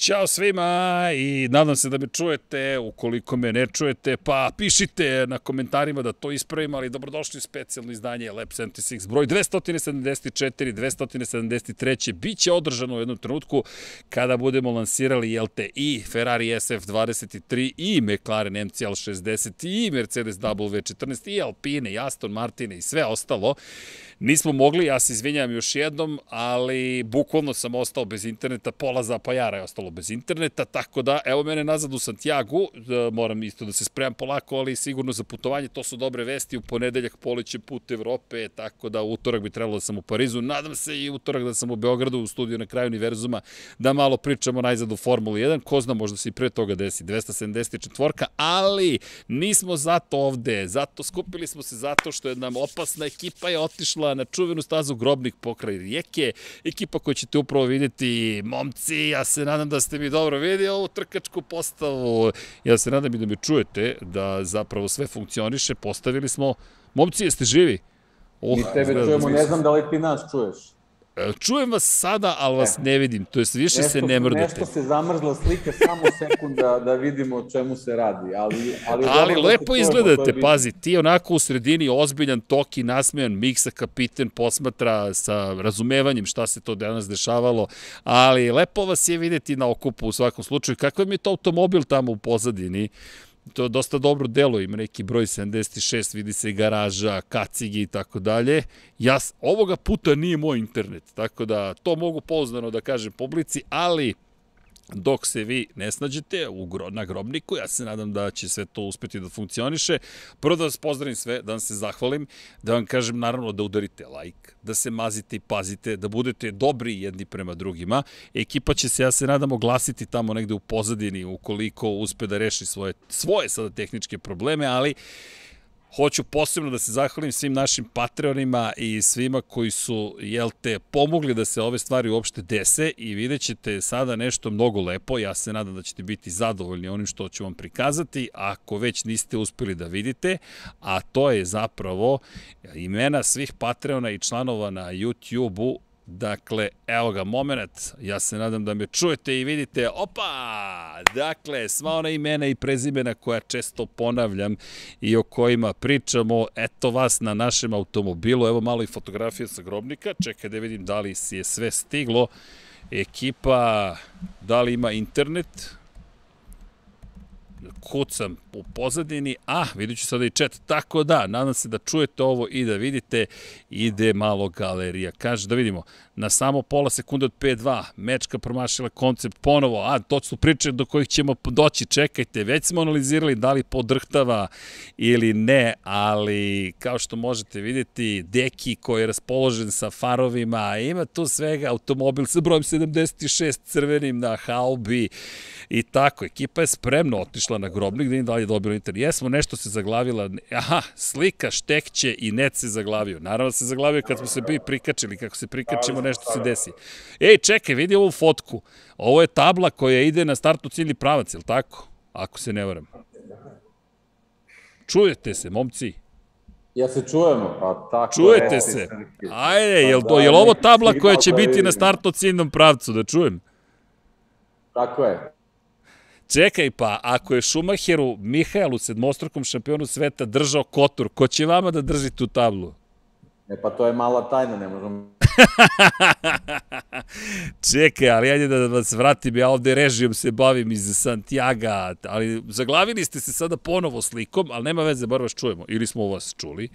Ćao svima i nadam se da me čujete, ukoliko me ne čujete, pa pišite na komentarima da to ispravim, ali dobrodošli u specijalno izdanje Lab 76, broj 274, 273. Biće održano u jednom trenutku kada budemo lansirali LTI, Ferrari SF23 i McLaren MCL60 i Mercedes W14 i Alpine i Aston Martine i sve ostalo. Nismo mogli, ja se izvinjam još jednom, ali bukvalno sam ostao bez interneta, pola zapajara je ostalo bez interneta, tako da, evo mene nazad u Santiago, da, moram isto da se spremam polako, ali sigurno za putovanje, to su dobre vesti, u ponedeljak poliće put Evrope, tako da utorak bi trebalo da sam u Parizu, nadam se i utorak da sam u Beogradu, u studiju na kraju univerzuma, da malo pričamo najzad u Formuli 1, ko zna, možda se i pre toga desi, 274 ali nismo zato ovde, zato skupili smo se zato što je nam opasna ekipa je otišla na čuvenu stazu Grobnik pokraj Rijeke. Ekipa koju ćete upravo videti, momci, ja se nadam da ste mi dobro videli ovu trkačku postavu. Ja se nadam i da me čujete, da zapravo sve funkcioniše. Postavili smo, momci, jeste živi? Oh, Mi tebe da čujemo, ne znam da li ti nas čuješ. Čujem vas sada, ali vas e. ne vidim, to jest više nešto, se ne mrdate. Nešto se zamrzla slika, samo sekunda da vidimo o čemu se radi. Ali, ali, ali da lepo izgledate, pazi, ti onako u sredini ozbiljan, toki, nasmejan, Miksa kapiten posmatra sa razumevanjem šta se to danas dešavalo, ali lepo vas je videti na okupu u svakom slučaju. Kakav mi je to automobil tamo u pozadini? To dosta dobro delo, ima neki broj 76, vidi se garaža, kacigi i tako dalje. Ja, ovoga puta nije moj internet, tako da to mogu pouzdano da kažem publici, ali dok se vi ne snađete u gro, na grobniku, ja se nadam da će sve to uspeti da funkcioniše. Prvo da vas pozdravim sve, da vam se zahvalim, da vam kažem naravno da udarite like, da se mazite i pazite, da budete dobri jedni prema drugima. Ekipa će se, ja se nadam, oglasiti tamo negde u pozadini ukoliko uspe da reši svoje, svoje sada tehničke probleme, ali Hoću posebno da se zahvalim svim našim patreonima i svima koji su, jel te, pomogli da se ove stvari uopšte dese i vidjet ćete sada nešto mnogo lepo. Ja se nadam da ćete biti zadovoljni onim što ću vam prikazati, ako već niste uspeli da vidite, a to je zapravo imena svih patreona i članova na YouTube-u Dakle, evo ga moment, ja se nadam da me čujete i vidite, opa! Dakle, sva ona imena i prezimena koja često ponavljam i o kojima pričamo, eto vas na našem automobilu, evo malo i fotografije sa grobnika, čekaj da vidim da li si je sve stiglo. Ekipa, da li ima internet? Kucam u pozadini, a vidit ću sada i chat, tako da, nadam se da čujete ovo i da vidite, ide malo galerija. Kaže, da vidimo, na samo pola sekunde od 5-2, mečka promašila koncept ponovo, a to su priče do kojih ćemo doći, čekajte, već smo analizirali da li podrhtava ili ne, ali kao što možete vidjeti, deki koji je raspoložen sa farovima, ima tu svega, automobil sa brojem 76 crvenim na haubi i tako, ekipa je spremno otišla na grobnik, da im dalje dobilo internet. Jesmo, nešto se zaglavila, aha, slika, štekće i net se zaglavio. Naravno se zaglavio kad smo se bi prikačili, kako se prikačimo, nešto se desi. Ej, čekaj, vidi ovu fotku. Ovo je tabla koja ide na startu ciljni pravac, je li tako? Ako se ne varam. Čujete se, momci? Ja se čujemo, pa tako Čujete je, se. Ajde, je li, to, je li ovo tabla koja će biti na startu ciljnom pravcu, da čujem? Tako je. Čekaj pa, ako je Šumacheru, Mihajlu, sedmostrukom šampionu sveta, držao Kotor, ko će vama da drži tu tablu? E pa to je mala tajna, ne možemo... Čekaj, ali ajde da vas vratim, ja ovde režijom se bavim iz Santiago, ali zaglavili ste se sada ponovo slikom, ali nema veze, bar vas čujemo, ili smo vas čuli.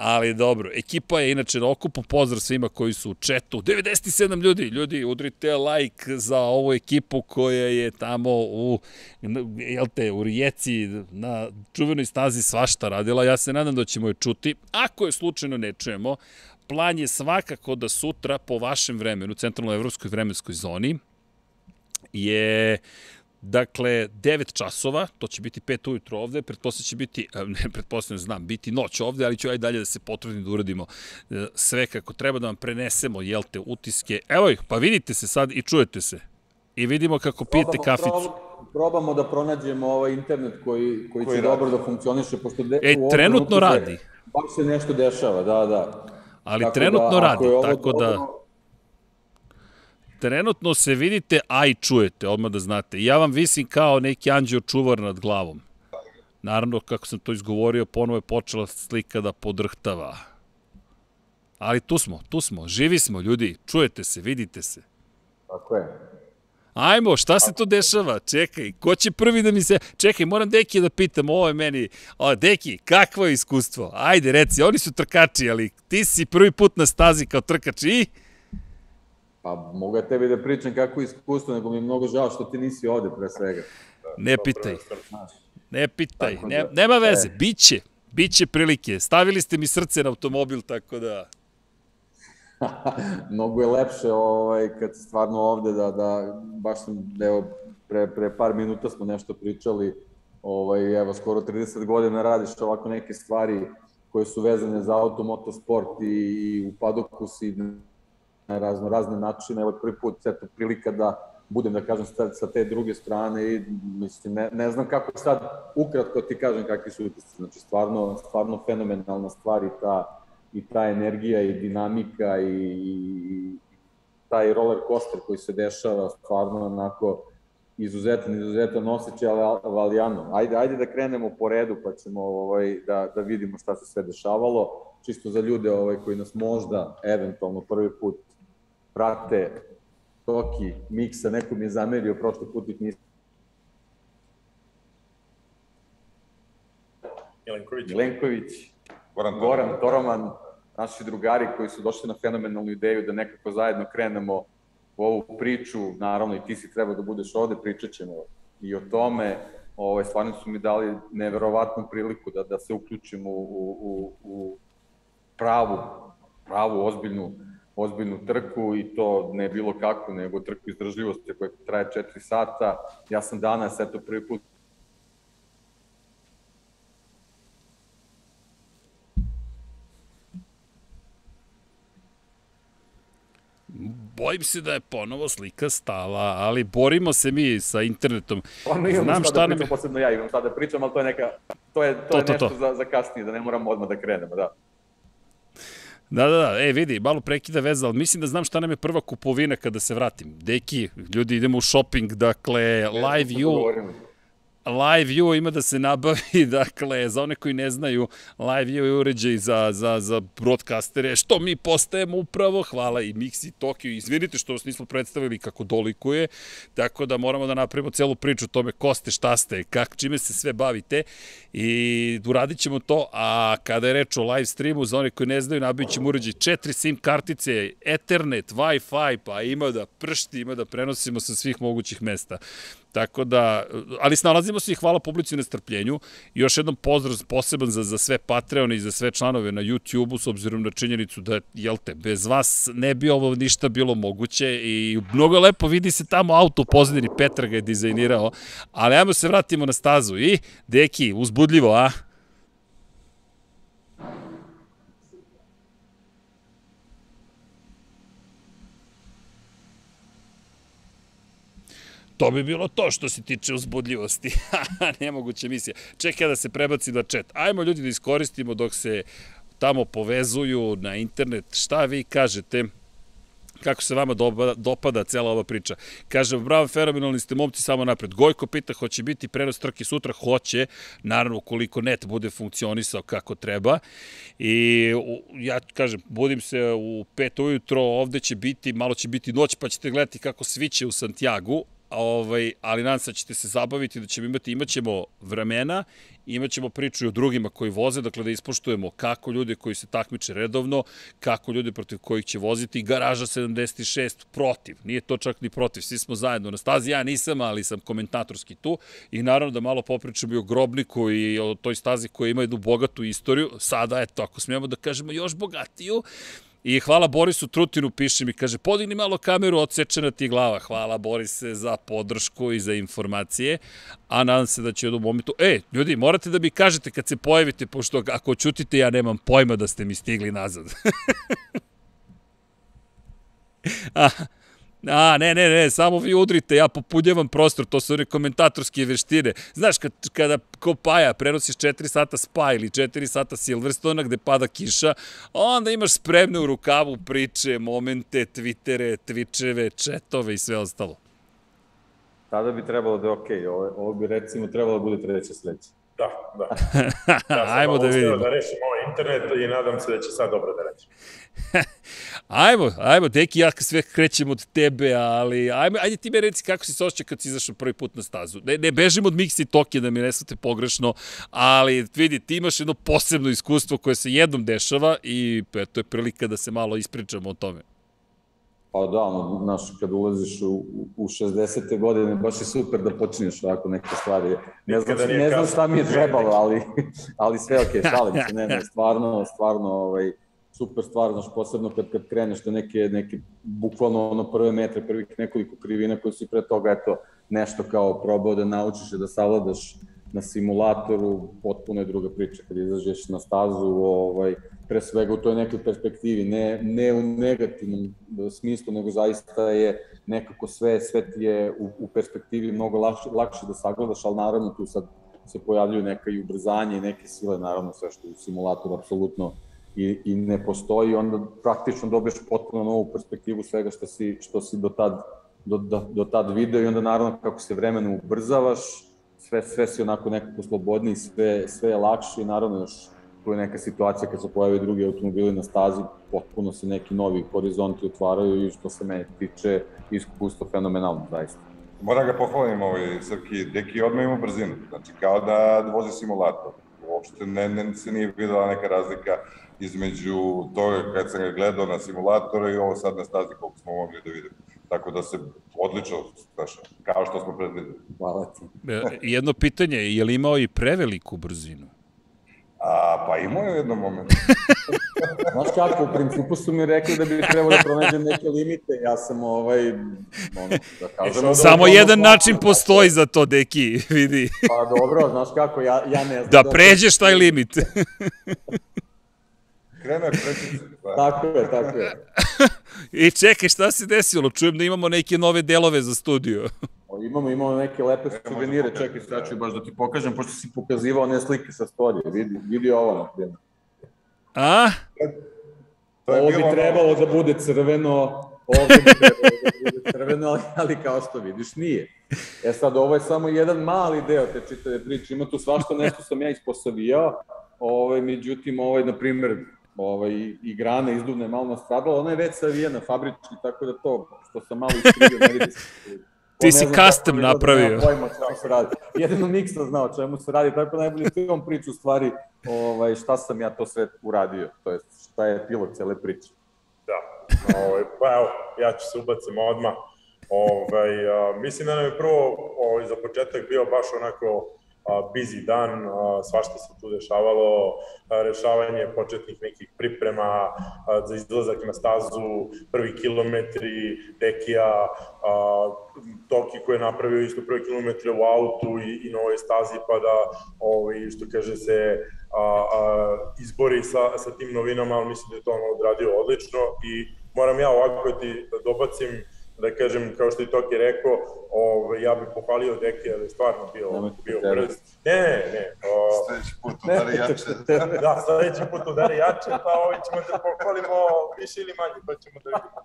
Ali dobro, ekipa je inače na okupu, pozdrav svima koji su u četu. 97 ljudi, ljudi, udrite like za ovu ekipu koja je tamo u, jel te, u Rijeci na čuvenoj stazi svašta radila. Ja se nadam da ćemo je čuti. Ako je slučajno ne čujemo, plan je svakako da sutra po vašem vremenu, centralno-evropskoj vremenskoj zoni, je Dakle, 9 časova, to će biti 5 ujutro ovde, pretpostavljam će biti, ne pretpostavljam, znam, biti noć ovde, ali ću aj dalje da se potrudim da uradimo e, sve kako treba da vam prenesemo, jel te, utiske. Evo ih, pa vidite se sad i čujete se. I vidimo kako pijete kaficu. Probamo, probamo da pronađemo ovaj internet koji, koji, koji će radi. dobro da funkcioniše, pošto de, e, trenutno radi. Baš se nešto dešava, da, da. Ali tako trenutno da, radi, tako da... trenutno se vidite, a i čujete, odmah da znate. Ja vam visim kao neki anđeo čuvar nad glavom. Naravno, kako sam to izgovorio, ponovo je počela slika da podrhtava. Ali tu smo, tu smo, živi smo, ljudi, čujete se, vidite se. Tako je. Ajmo, šta se to dešava? Čekaj, ko će prvi da mi se... Čekaj, moram Deki da pitam, ovo je meni... O, Deki, kakvo je iskustvo? Ajde, reci, oni su trkači, ali ti si prvi put na stazi kao trkač i... Pa mogu ja tebi da pričam kako je iskustvo, nego mi je mnogo žao što ti nisi ovde pre svega. Ne pitaj. Ne pitaj. Ne, da- nema veze, e. biće. Biće prilike. Stavili ste mi srce na automobil, tako da... mnogo je lepše ovaj, kad stvarno ovde da, da baš sam, evo, pre, pre par minuta smo nešto pričali, ovaj, evo, skoro 30 godina radiš ovako neke stvari koje su vezane za auto, motosport i, i u padoku si na razno razne načine. Evo prvi put eto, prilika da budem, da kažem, sa, sa te druge strane i mislim, ne, ne znam kako sad ukratko ti kažem kakvi su utisci. Znači, stvarno, stvarno fenomenalna stvar i ta, i ta energija i dinamika i, i taj roller coaster koji se dešava stvarno onako izuzetan, izuzetan osjećaj, ali valijano. Ajde, ajde da krenemo po redu pa ćemo ovaj, da, da vidimo šta se sve dešavalo. Čisto za ljude ovaj, koji nas možda, eventualno prvi put prate Toki, Miksa, neko mi je zamerio, prošli put ih nisam. Milenković. Milenković, Goran, Goran Toroman, naši drugari koji su došli na fenomenalnu ideju da nekako zajedno krenemo u ovu priču, naravno i ti si treba da budeš ovde, pričat ćemo i o tome, ovaj, stvarno su mi dali neverovatnu priliku da, da se uključim u, u, u, u pravu, pravu, ozbiljnu ozbiljnu trku i to ne bilo kako, nego trku izdržljivosti koja traje 4 sata. Ja sam danas, eto, prvi put bojim se da je ponovo slika stala, ali borimo se mi sa internetom. Ono imam Znam šta da pričam, posebno ja imam šta da pričam, ali to je neka, to je, to, to je to, nešto to. Za, za kasnije, da ne moramo odmah da krenemo, da. Da, da, da, e, vidi, malo prekida veza, ali mislim da znam šta nam je prva kupovina kada se vratim. Deki, ljudi, idemo u shopping, dakle, live you, Live View ima da se nabavi, dakle, za one koji ne znaju, Live View je uređaj za, za, za broadcastere, što mi postajemo upravo, hvala i Mix i Tokio, izvinite što vas nismo predstavili kako dolikuje, tako da moramo da napravimo celu priču o tome ko ste, šta ste, kak, čime se sve bavite i uradit ćemo to, a kada je reč o live streamu, za one koji ne znaju, nabavit ćemo uređaj četiri SIM kartice, Ethernet, Wi-Fi, pa ima da pršti, ima da prenosimo sa svih mogućih mesta. Tako da, ali snalazimo se i hvala publici na strpljenju. Još jednom pozdrav poseban za, za sve Patreon i za sve članove na YouTube-u, s obzirom na činjenicu da, jel te, bez vas ne bi ovo ništa bilo moguće i mnogo lepo vidi se tamo auto u pozadini, Petra ga je dizajnirao, ali ajmo se vratimo na stazu i, deki, uzbudljivo, a? To bi bilo to što se tiče uzbudljivosti. Nemoguća misija. Čekaj da se prebaci na chat. Ajmo ljudi da iskoristimo dok se tamo povezuju na internet. Šta vi kažete? kako se vama dopada, dopada cela ova priča. Kažem, bravo, fenomenalni ste momci, samo napred. Gojko pita, hoće biti prenos trke sutra? Hoće, naravno, koliko net bude funkcionisao kako treba. I ja kažem, budim se u pet ujutro, ovde će biti, malo će biti noć, pa ćete gledati kako sviće u Santiago, ovaj, ali nadam se da ćete se zabaviti, da ćemo imati, imaćemo vremena, imaćemo priču i o drugima koji voze, dakle da ispoštujemo kako ljude koji se takmiče redovno, kako ljude protiv kojih će voziti, garaža 76 protiv, nije to čak ni protiv, svi smo zajedno na stazi, ja nisam, ali sam komentatorski tu. I naravno da malo popričamo i o Grobniku i o toj stazi koja ima jednu bogatu istoriju, sada eto, ako smijemo da kažemo još bogatiju, I hvala Borisu Trutinu, piše mi, kaže, podigni malo kameru, odsečena ti glava. Hvala Borise za podršku i za informacije, a nadam se da će u jednom momentu... E, ljudi, morate da mi kažete kad se pojavite, pošto ako čutite, ja nemam pojma da ste mi stigli nazad. a, A, ne, ne, ne, samo vi udrite, ja popunjavam prostor, to su komentatorske veštine. Znaš, kad, kada ko Paja prenosiš 4 sata Spa ili 4 sata Silverstona gde pada kiša, onda imaš spremne u rukavu priče, momente, twittere, twitcheve, četove i sve ostalo. Tada bi trebalo da je okej, okay. ovo, ovo bi recimo trebalo da bude treća sledeća. Da, da. Ja Ajmo da vidimo. da rešim ovaj internet i nadam se da će sad dobro da rešim. ajmo, ajmo, deki, ja sve krećem od tebe, ali ajmo, ajde ti me reci kako si se osjeća kad si izašao prvi put na stazu. Ne, ne bežim od Mixi Tokija da mi ne svate pogrešno, ali vidi, ti imaš jedno posebno iskustvo koje se jednom dešava i to je prilika da se malo ispričamo o tome. Pa da, ono, znaš, kad ulaziš u, u 60. godine, baš je super da počinješ ovako neke stvari. Ne znam, ne znam šta mi je trebalo, ali, ali sve ok, šalim se, ne, ne, stvarno, stvarno, ovaj, super stvar, znaš, posebno kad, kad kreneš da neke, neke, bukvalno ono prve metre, prvih nekoliko krivina koje si pre toga, eto, nešto kao probao da naučiš i da savladaš na simulatoru, potpuno je druga priča. Kad izađeš na stazu, ovaj, pre svega u toj nekoj perspektivi, ne, ne u negativnom smislu, nego zaista je nekako sve, sve ti je u, u perspektivi mnogo lakše, lakše da sagledaš, ali naravno tu sad se pojavljuju neka i ubrzanje i neke sile, naravno sve što u simulatoru apsolutno i, i ne postoji, onda praktično dobiješ potpuno novu perspektivu svega što si, što si do tad, do, do, do tad video i onda naravno kako se vremenom ubrzavaš, sve, sve si onako nekako slobodniji, sve, sve je lakše i naravno još tu je neka situacija kad se pojave drugi automobili na stazi, potpuno se neki novi horizonti otvaraju i što se mene tiče iskustvo fenomenalno, zaista. Moram ga pohvalim ovaj Srki, Deki odmah ima brzinu, znači kao da vozi simulator. Uopšte ne, ne, se nije videla neka razlika između toga kad sam ga gledao na simulatoru i ovo sad na stazi koliko smo mogli da vidimo. Tako da se odlično znaš, kao što smo predvideli. Hvala ti. E, jedno pitanje, je li imao i preveliku brzinu? A, pa imao je u jednom momentu. Znaš kako, u principu su mi rekli da bi trebalo da pronađem neke limite, ja sam ovaj, ono, da kažem... Samo da jedan način postoji za to, deki, vidi. Pa dobro, znaš kako, ja, ja ne znam... Da, da pređeš taj limit. Krenuo je Pa. Tako je, tako je. I čekaj, šta se desilo? Čujem da imamo neke nove delove za studio. O, imamo, imamo neke lepe suvenire, čekaj, sad ću baš da ti pokažem, pošto si pokazivao one slike sa storije. Vidi, vidi ovo, na primjer. A? Ovo bi trebalo da bude crveno, ovo bi trebalo da bude crveno, ali, ali kao što vidiš, nije. E sad, ovo je samo jedan mali deo te čitave priče, ima tu svašta nešto sam ja isposavijao, ovaj, međutim, ovaj, na primjer, ovaj, i grana izduvna je malo nastradala, ona je već savijena fabrički, tako da to što sam malo iskrivio, ne vidi se. Ti si custom napravio. Da pojma čemu se radi. Jedino Miksa znao čemu se radi, tako da najbolje film priču stvari ovaj, šta sam ja to sve uradio, to je šta je pilot cele priče. Da, ovaj, pa evo, ja ću se ubacim odmah. Ovaj, a, mislim da nam je prvo ovaj, za početak bio baš onako busy dan, svašta se tu dešavalo, rešavanje početnih nekih priprema za izlazak na stazu, prvi kilometri, Dekija, Toki koji je napravio isto prvi kilometre u autu i, i na ovoj stazi, pa da, ovaj, što kaže se, a, a, izbori sa, sa tim novinama, ali mislim da je to ono odradio odlično i moram ja ovako ti da dobacim da kažem, kao što je Toki rekao, ovaj, ja bih pohvalio Deke, ali stvarno bio, Nemoj bio brz. Ne, ne, ne. O, sledeći put udari jače. da, sledeći put udari jače, pa ovaj ćemo da pohvalimo više ili manje, pa ćemo da vidimo.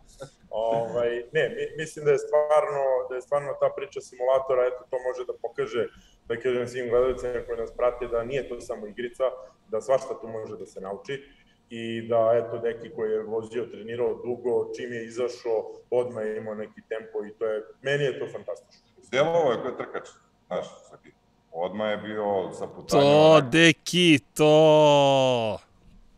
Ovaj, ne, mi, mislim da je stvarno, da je stvarno ta priča simulatora, eto, to može da pokaže, da kažem svim gledalcima koji nas prate, da nije to samo igrica, da svašta tu može da se nauči i da eto neki koji je vozio, trenirao dugo, čim je izašao, odmah je imao neki tempo i to je, meni je to fantastično. Djelovo je koji trkač, znaš, svaki. Odmah je bio sa putanjem. To, deki, to!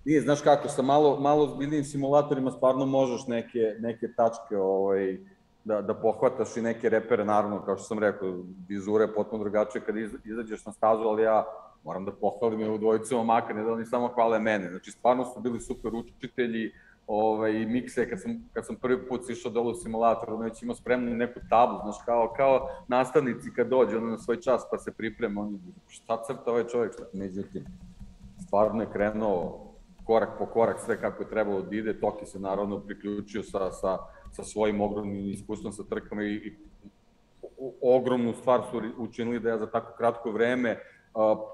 Nije, znaš kako, sa malo, malo zbiljnim simulatorima stvarno možeš neke, neke tačke ovaj, da, da pohvataš i neke repere, naravno, kao što sam rekao, vizura je potpuno drugačija kad izađeš na stazu, ali ja moram da pohvalim je u dvojicu momaka, ne da oni samo hvale mene. Znači, stvarno su bili super učitelji, ovaj, mikse, kad sam, kad sam prvi put išao dole u simulator, on već imao spremnu neku tablu, znaš, kao, kao nastavnici kad dođe, ono na svoj čas pa se priprema, on šta crta ovaj čovjek, šta, međutim, stvarno je krenuo korak po korak sve kako je trebalo da ide, Toki se naravno priključio sa, sa, sa svojim ogromnim iskustvom sa trkama i, i ogromnu stvar su učinili da ja za tako kratko vreme,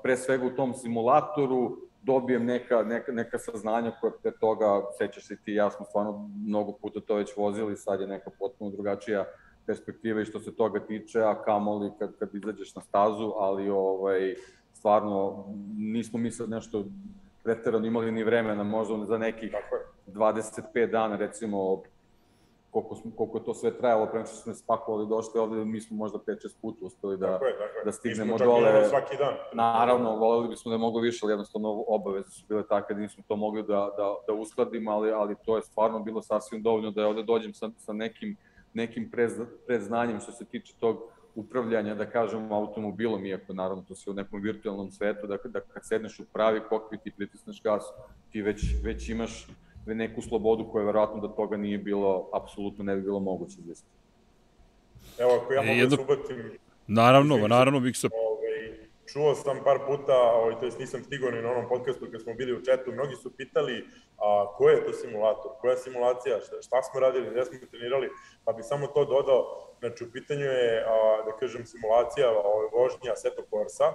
pre svega u tom simulatoru, dobijem neka, neka, neka saznanja koje pre toga, sećaš se ti, ja smo stvarno mnogo puta to već vozili, sad je neka potpuno drugačija perspektiva i što se toga tiče, a kamoli kad, kad izađeš na stazu, ali ovaj, stvarno nismo mi sad nešto preterano imali ni vremena, možda za nekih 25 dana, recimo, koliko, smo, koliko je to sve trajalo, prema što smo spakovali došli ovde, mi smo možda 5-6 puta uspeli da, tako je, tako je. da stignemo dole. svaki dan. Naravno, voleli bismo da je moglo više, ali jednostavno obaveze su bile takve da nismo to mogli da, da, da uskladimo, ali, ali to je stvarno bilo sasvim dovoljno da je ovde dođem sa, sa nekim, nekim prez, predznanjem što se tiče tog upravljanja, da kažemo, automobilom, iako naravno to se u nekom virtualnom svetu, da, da kad sedneš u pravi kokpit i pritisneš gas, ti već, već imaš neku slobodu koja verovatno da toga nije bilo, apsolutno ne bi bilo moguće izvesti. Evo, ako ja e, mogu jedno... da subatim... Naravno, naravno, Miksa. Ovaj, čuo sam par puta, ovaj, to jest nisam stigao ni na onom podcastu kad smo bili u četu, mnogi su pitali a, ko je to simulator, koja simulacija, šta, šta smo radili, gde smo trenirali, pa bi samo to dodao, znači u pitanju je, a, da kažem, simulacija ovaj, vožnja Seto Corsa,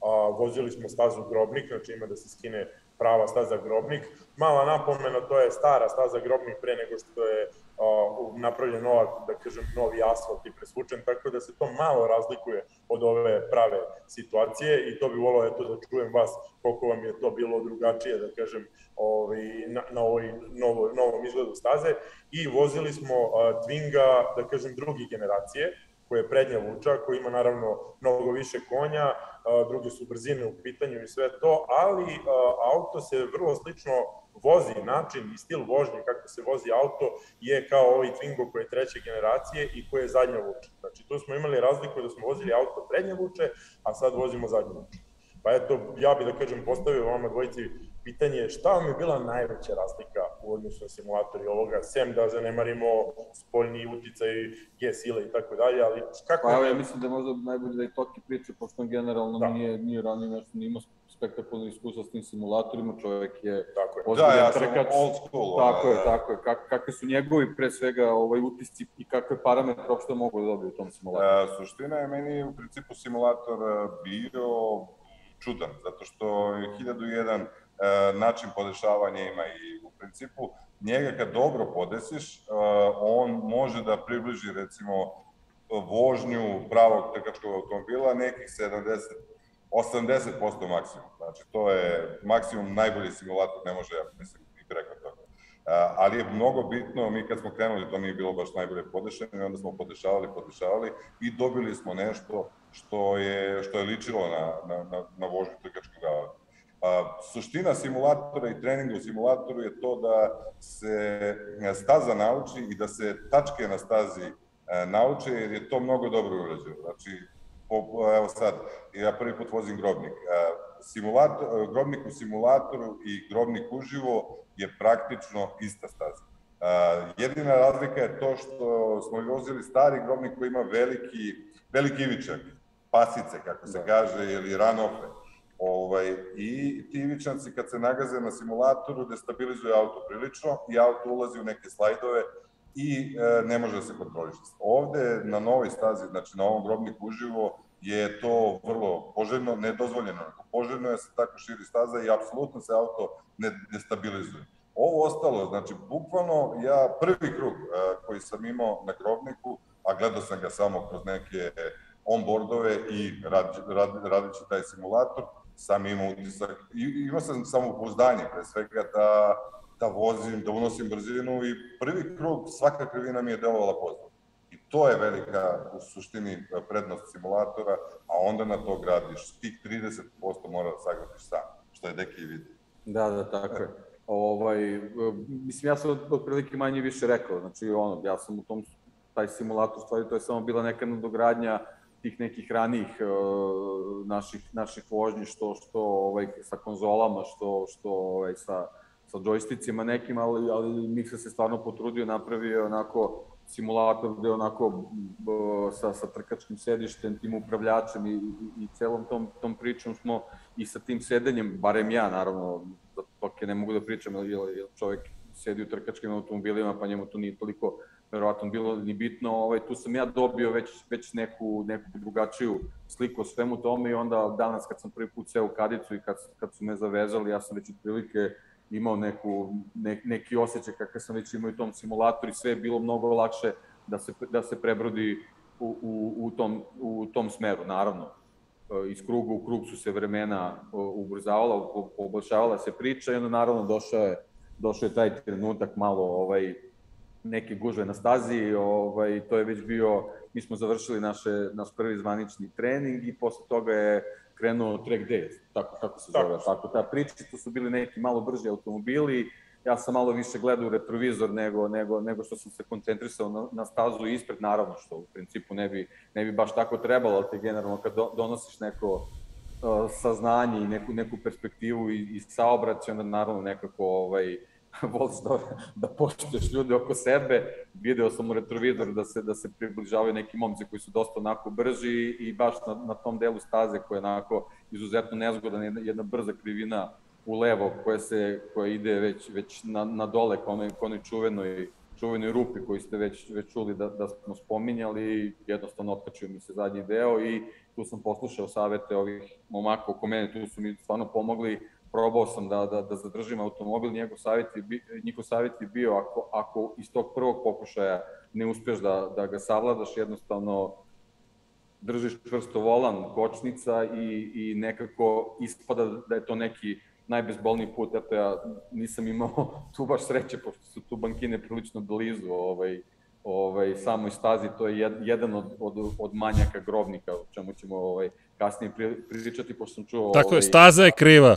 a, vozili smo stazu Grobnik, znači ima da se skine prava staza Grobnik. Mala napomena, to je stara staza Grobnik pre nego što je uh, napravljen nova, da kažem, novi asfalt i presvučen, tako da se to malo razlikuje od ove prave situacije i to bi volao eto da čujem vas koliko vam je to bilo drugačije, da kažem, ovaj, na, na ovoj novo, novom izgledu staze i vozili smo uh, Twinga, da kažem, drugi generacije, koja je prednja vuča, koja ima naravno mnogo više konja, druge su brzine u pitanju i sve to, ali auto se vrlo slično vozi, način i stil vožnje kako se vozi auto je kao ovaj Twingo koji je treće generacije i koji je zadnja vuča. Znači tu smo imali razliku da smo vozili auto prednje vuče, a sad vozimo zadnje vuče. Pa eto, ja bih da kažem postavio vama dvojici pitanje je šta vam je bila najveća razlika u odnosu na simulatori ovoga, sem da zanemarimo spoljni uticaj, G sile i tako dalje, ali kako... Pa evo, ja mislim da možda najbolje da i Toki priča, pošto on generalno da. nije, nije ranije nešto, nije imao spektakularno iskustva s tim simulatorima, čovjek je tako je. Da, ja trkač. old school. Tako da, je, tako je. Kak, kakve su njegovi, pre svega, ovaj, utisci i kakve parametre uopšte mogu da dobiju u tom simulatoru? E, suština je meni u principu simulator e, bio čudan, zato što je 1001 E, način podešavanja ima i u principu njega kad dobro podesiš, e, on može da približi recimo vožnju pravog trkačkog automobila nekih 70 80% maksimum. Znači, to je maksimum najbolji simulator, ne može, ja mislim, i preko toga. E, ali je mnogo bitno, mi kad smo krenuli, to nije bilo baš najbolje podešeno, i onda smo podešavali, podešavali i dobili smo nešto što je, što je ličilo na, na, na, na vožnju trkačkog A, suština simulatora i treninga u simulatoru je to da se e, staza nauči i da se tačke na stazi e, nauče, jer je to mnogo dobro urađeno. Znači, po, evo sad, ja prvi put vozim grobnik. E, simulator, grobnik u simulatoru i grobnik uživo je praktično ista staza. jedina razlika je to što smo vozili stari grobnik koji ima veliki, veliki ivičak, pasice, kako se da. kaže, ili ranofe Ovaj, I ti ivičanci kad se nagaze na simulatoru destabilizuju auto prilično i auto ulazi u neke slajdove i e, ne može da se kontroliše. Ovde na novoj stazi, znači na ovom grobniku uživo, je to vrlo poželjno, nedozvoljeno. Poželjno je da se tako širi staza i apsolutno se auto ne destabilizuje. Ovo ostalo, znači, bukvalno ja prvi krug e, koji sam imao na grobniku, a gledao sam ga samo kroz neke onboardove i rad, rad, radići taj simulator, sam imao utisak, imao sam samopouzdanje pre svega da, da vozim, da unosim brzinu i prvi krug svaka krivina mi je delovala poznat. I to je velika u suštini prednost simulatora, a onda na to gradiš. Tih 30% mora da sagradiš sam, što je Deki vidi. Da, da, tako je. Ovaj, mislim, ja sam otprilike manje više rekao, znači ono, ja sam u tom, taj simulator, stvari, to je samo bila neka nadogradnja tih nekih ranijih uh, naših, naših vožnji, što, što ovaj, sa konzolama, što, što ovaj, sa, sa džojsticima nekim, ali, ali Miksa se stvarno potrudio, napravio onako simulator gde onako uh, sa, sa trkačkim sedištem, tim upravljačem i, i, i celom tom, tom pričom smo i sa tim sedenjem, barem ja naravno, da toke ne mogu da pričam, jer, jer čovek sedi u trkačkim automobilima, pa njemu to nije toliko verovatno bilo ni bitno, ovaj, tu sam ja dobio već, već neku, neku drugačiju sliku o svemu tome i onda danas kad sam prvi put seo u kadicu i kad, kad su me zavezali, ja sam već otprilike imao neku, ne, neki osjećaj kakav sam već imao u tom simulatoru i sve je bilo mnogo lakše da se, da se prebrodi u, u, u, tom, u tom smeru, naravno. E, iz kruga u krug su se vremena ubrzavala, poboljšavala se priča i onda naravno došao je, došao je taj trenutak malo ovaj, neke gužve na stazi, ovaj, to je već bio, mi smo završili naše, naš prvi zvanični trening i posle toga je krenuo track day, tako kako se zove, tako, tako ta priča, to su bili neki malo brži automobili, ja sam malo više gledao retrovizor nego, nego, nego što sam se koncentrisao na, na stazu ispred, naravno što u principu ne bi, ne bi baš tako trebalo, ali te generalno kad do, donosiš neko uh, saznanje i neku, neku perspektivu i, i saobraćaj, onda naravno nekako ovaj, voliš da, da poštuješ ljude oko sebe. Video sam u retrovizoru da se, da se približavaju neki momci koji su dosta onako brži i baš na, na tom delu staze koja je onako izuzetno nezgodan, jedna, jedna brza krivina u levo koja, se, koja ide već, već na, na dole ka onoj, ka onoj čuvenoj, čuvenoj rupi koju ste već, već čuli da, da smo spominjali, jednostavno otkačio mi se zadnji deo i tu sam poslušao savete ovih momaka oko mene, tu su mi stvarno pomogli probao sam da, da, da zadržim automobil, njegov savjet je, njihov savjet je bio ako, ako iz tog prvog pokušaja ne uspeš da, da ga savladaš, jednostavno držiš čvrsto volan, kočnica i, i nekako ispada da je to neki najbezbolniji put, eto ja nisam imao tu baš sreće, pošto su tu bankine prilično blizu ovaj, ovaj, samoj stazi, to je jedan od, od, od manjaka grobnika, o čemu ćemo ovaj, kasnije pričati, pošto sam čuo... Tako ovaj, je, staza je kriva.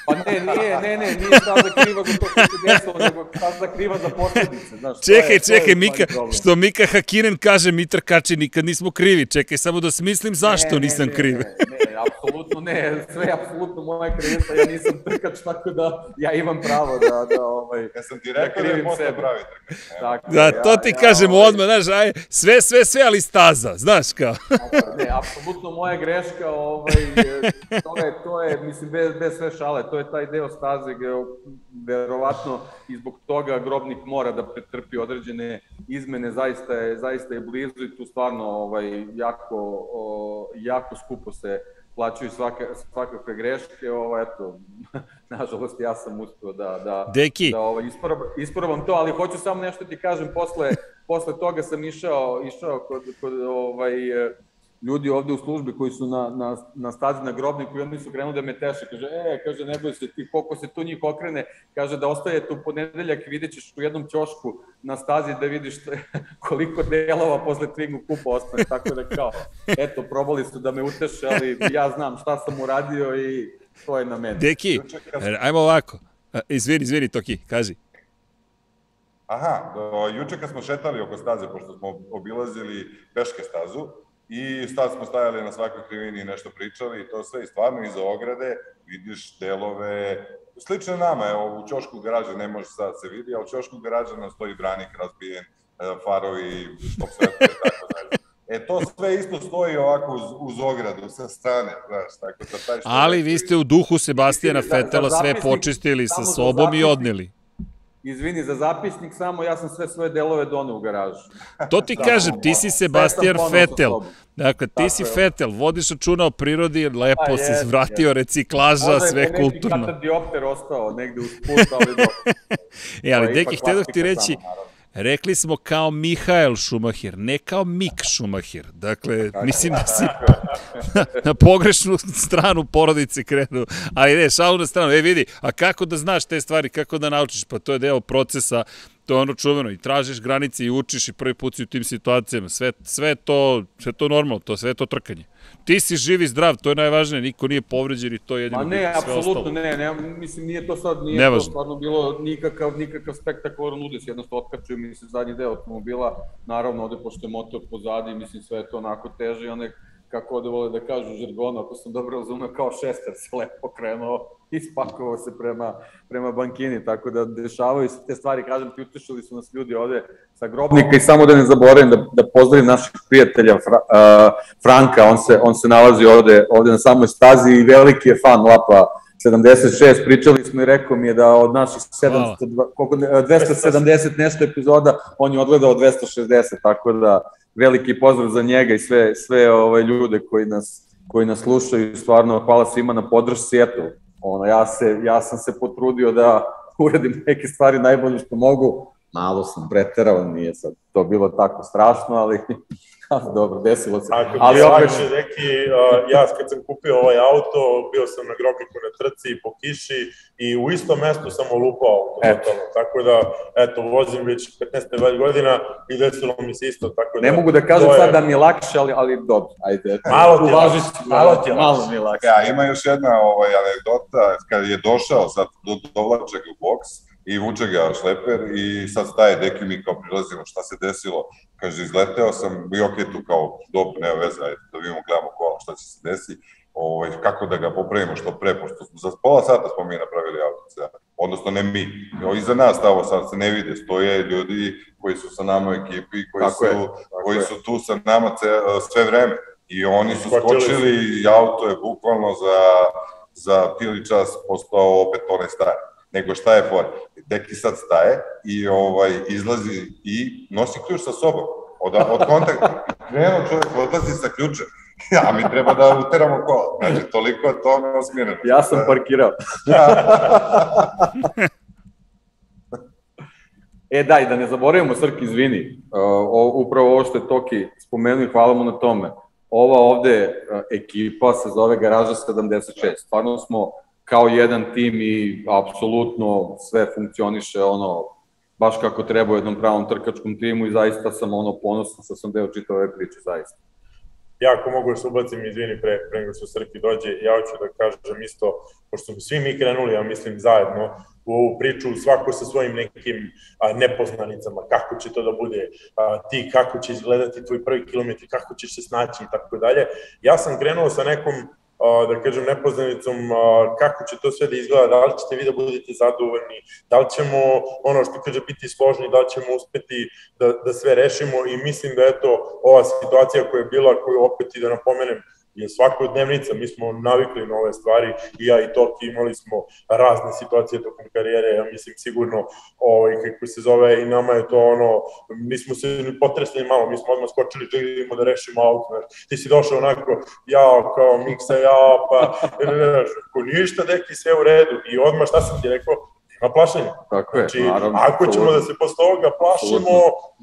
Pa ne, nije, ne, ne, nije staza kriva za to što se desilo, nego staza kriva za posledice, znaš. Čekaj, je, čekaj, Mika, što Mika Hakinen kaže, mi trkači nikad nismo krivi, čekaj, samo da smislim zašto ne, nisam ne, kriv. Ne, ne, apsolutno ne, sve je apsolutno moja krivica, ja nisam trkač, tako da ja imam pravo da, da ovaj, ja sam ti rekao da, da je posle pravi trkač. Tako, da, to ti ja, kažem ovaj, odmah, znaš, aj, sve, sve, sve, ali staza, znaš kao. ne, apsolutno moja greška, ovaj, to je, to je, mislim, bez, bez sve šale, to je taj deo staze gde verovatno i zbog toga grobnik mora da pretrpi određene izmene, zaista je, zaista je blizu i tu stvarno ovaj, jako, o, jako skupo se plaćaju svaka, svakakve greške, ovo, eto, nažalost ja sam uspio da, da, Deki. da ovaj, ispravam, ispravam to, ali hoću samo nešto ti kažem, posle, posle toga sam išao, išao kod, kod ovaj, ljudi ovde u službi koji su na, na, na stazi na grobniku i oni su krenuli da me teše. Kaže, e, kaže, ne boj se ti, koliko se tu njih okrene, kaže da ostajete u ponedeljak i vidjet ćeš u jednom ćošku na stazi da vidiš koliko delova posle Twingu kupa ostane. Tako da kao, eto, probali su da me uteše, ali ja znam šta sam uradio i to je na mene. Deki, ajmo ovako. Izvini, izvini, Toki, kaži. Aha, do, juče kad smo šetali oko staze, pošto smo obilazili peške stazu, i sad smo stajali na svakoj krivini i nešto pričali i to sve i stvarno iza ograde vidiš delove slično nama, evo u Ćošku garaža ne može sad se vidi, a u Ćošku garaža nam stoji branik razbijen, e, farovi, štop svetlo i tako dalje. E, to sve isto stoji ovako uz, uz ogradu, sa strane, znaš, tako da taj što... Ali vi ste u duhu Sebastijana Fetela sve počistili sa sobom i odneli. Izvini, za zapisnik samo, ja sam sve svoje delove doneo u garažu. To ti kažem, ti si Sebastian Vettel. Dakle, ti Tako si Vettel, vodiš računa o prirodi, lepo A, si vratio je. reciklaža, sve kulturno. Možda je neki diopter ostao negde uz put, ali dobro. e, ali, deki, htio ti reći, samo, Rekli smo kao Mihael Šumahir, ne kao Mik Šumahir. Dakle, mislim da si na, na pogrešnu stranu porodice krenu. Ali ne, šalu na stranu. E, vidi, a kako da znaš te stvari, kako da naučiš? Pa to je deo procesa, to je ono čuveno. I tražiš granice i učiš i prvi put si u tim situacijama. Sve, sve, to, sve to normalno, to sve to trkanje ti si živi zdrav, to je najvažnije, niko nije povređen i to je jedino Ma ne, apsolutno ne, ne, mislim nije to sad, nije Nevažno. to stvarno bilo nikakav, nikakav spektakularan udes, jednostavno otkačuju mi se zadnji deo automobila, naravno ovde pošto je motor pozadi, mislim sve je to onako teže i one, kako ovde vole da kažu žargona, ako sam dobro razumio, kao šester se lepo krenuo ispakovao se prema, prema bankini, tako da dešavaju se te stvari, kažem ti, utešili su nas ljudi ovde sa grobnika i samo da ne zaboravim da, da pozdravim naših prijatelja Fra, uh, Franka, on se, on se nalazi ovde, ovde na samoj stazi i veliki je fan Lapa 76, pričali smo i rekao mi je da od naših 700, koliko, 270 nešto epizoda, on je odgledao 260, tako da veliki pozdrav za njega i sve, sve ove ljude koji nas, koji nas slušaju, stvarno hvala svima na podršci, eto, ono, ja, se, ja sam se potrudio da uradim neke stvari najbolje što mogu, malo sam preterao, nije sad to bilo tako strašno, ali dobro, desilo se. Ako ali opet... neki, uh, ja kad sam kupio ovaj auto, bio sam na grobniku na trci po kiši i u istom mestu sam olupao auto. Totalno. Tako da, eto, vozim već 15 godina i desilo mi se isto. Tako da, ne mogu da kažem je... sad da mi je lakše, ali, ali dobro, ajde. Malo ti je malo ti je malo mi je lakše. Ja, ima još jedna ovaj, anegdota, kad je došao sad do, dovlače ga u boks, i vuče ga šleper i sad staje deki mi kao prilazimo šta se desilo. Kaže, izleteo sam i ok, tu kao dobro, nema veze, ajde da vidimo, gledamo kola šta će se desi. Ovaj, kako da ga popravimo što pre, pošto za pola sata smo mi napravili auto, odnosno ne mi, o, iza nas tamo sad se ne vide, stoje ljudi koji su sa nama u ekipi, koji, tako su, je, koji je. su tu sa nama ce, sve vreme. I oni su skočili i auto je bukvalno za, za pili čas postao opet onaj stari nego šta je for. Deki sad staje i ovaj izlazi i nosi ključ sa sobom. Od, od kontakta. Krenuo čovjek, odlazi sa ključem. Ja, mi treba da uteramo kola. Znači, toliko je to neosmireno. Ja sam parkirao. e, daj, da ne zaboravimo, Srki, izvini. Uh, o, upravo ovo što je Toki spomenuo i hvala mu na tome. Ova ovde uh, ekipa se zove Garaža 76. Stvarno smo kao jedan tim i apsolutno sve funkcioniše ono baš kako treba u jednom pravom trkačkom timu i zaista sam ono ponosan sa sam deo čitave ove priče, zaista. Ja ako mogu da se ubacim, izvini pre, pre nego što Srki dođe, ja hoću da kažem isto, pošto smo svi mi krenuli, ja mislim zajedno, u ovu priču, svako sa svojim nekim a, nepoznanicama, kako će to da bude, a, ti kako će izgledati tvoj prvi kilometri, kako ćeš se snaći i tako dalje. Ja sam krenuo sa nekom da kažem, nepoznanicom kako će to sve da izgleda, da li ćete vi da budete zadovoljni, da li ćemo, ono što kaže, biti složni, da li ćemo uspeti da, da sve rešimo i mislim da eto, ova situacija koja je bila, koju opet i da napomenem, je svakodnevnica, mi smo navikli na ove stvari i ja i Toki imali smo razne situacije tokom karijere, ja mislim sigurno ovaj, kako se zove i nama je to ono, mi smo se potresli malo, mi smo odmah skočili idemo da rešimo auto, znaš, ti si došao onako, ja kao miksa, ja, pa, ne, ne, ne, ništa, deki sve u redu. I odmah šta sam ti rekao, na plašenje. Tako je, znači, naravno. Ako ćemo da se posle ovoga plašimo,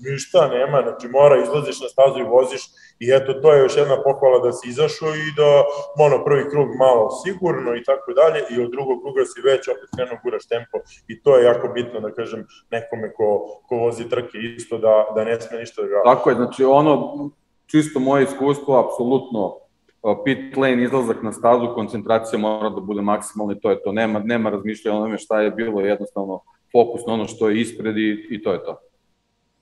ništa nema, znači mora izlaziš na stazu i voziš i eto to je još jedna pohvala da si izašao i da ono prvi krug malo sigurno i tako dalje i od drugog kruga si već opet krenuo guraš tempo i to je jako bitno da kažem nekome ko, ko vozi trke isto da, da ne sme ništa da ga... Tako je, znači ono čisto moje iskustvo, apsolutno pit lane, izlazak na stazu, koncentracija mora da bude maksimalna i to je to. Nema, nema razmišljanja o onome šta je bilo, jednostavno fokus na ono što je ispred i, i to je to.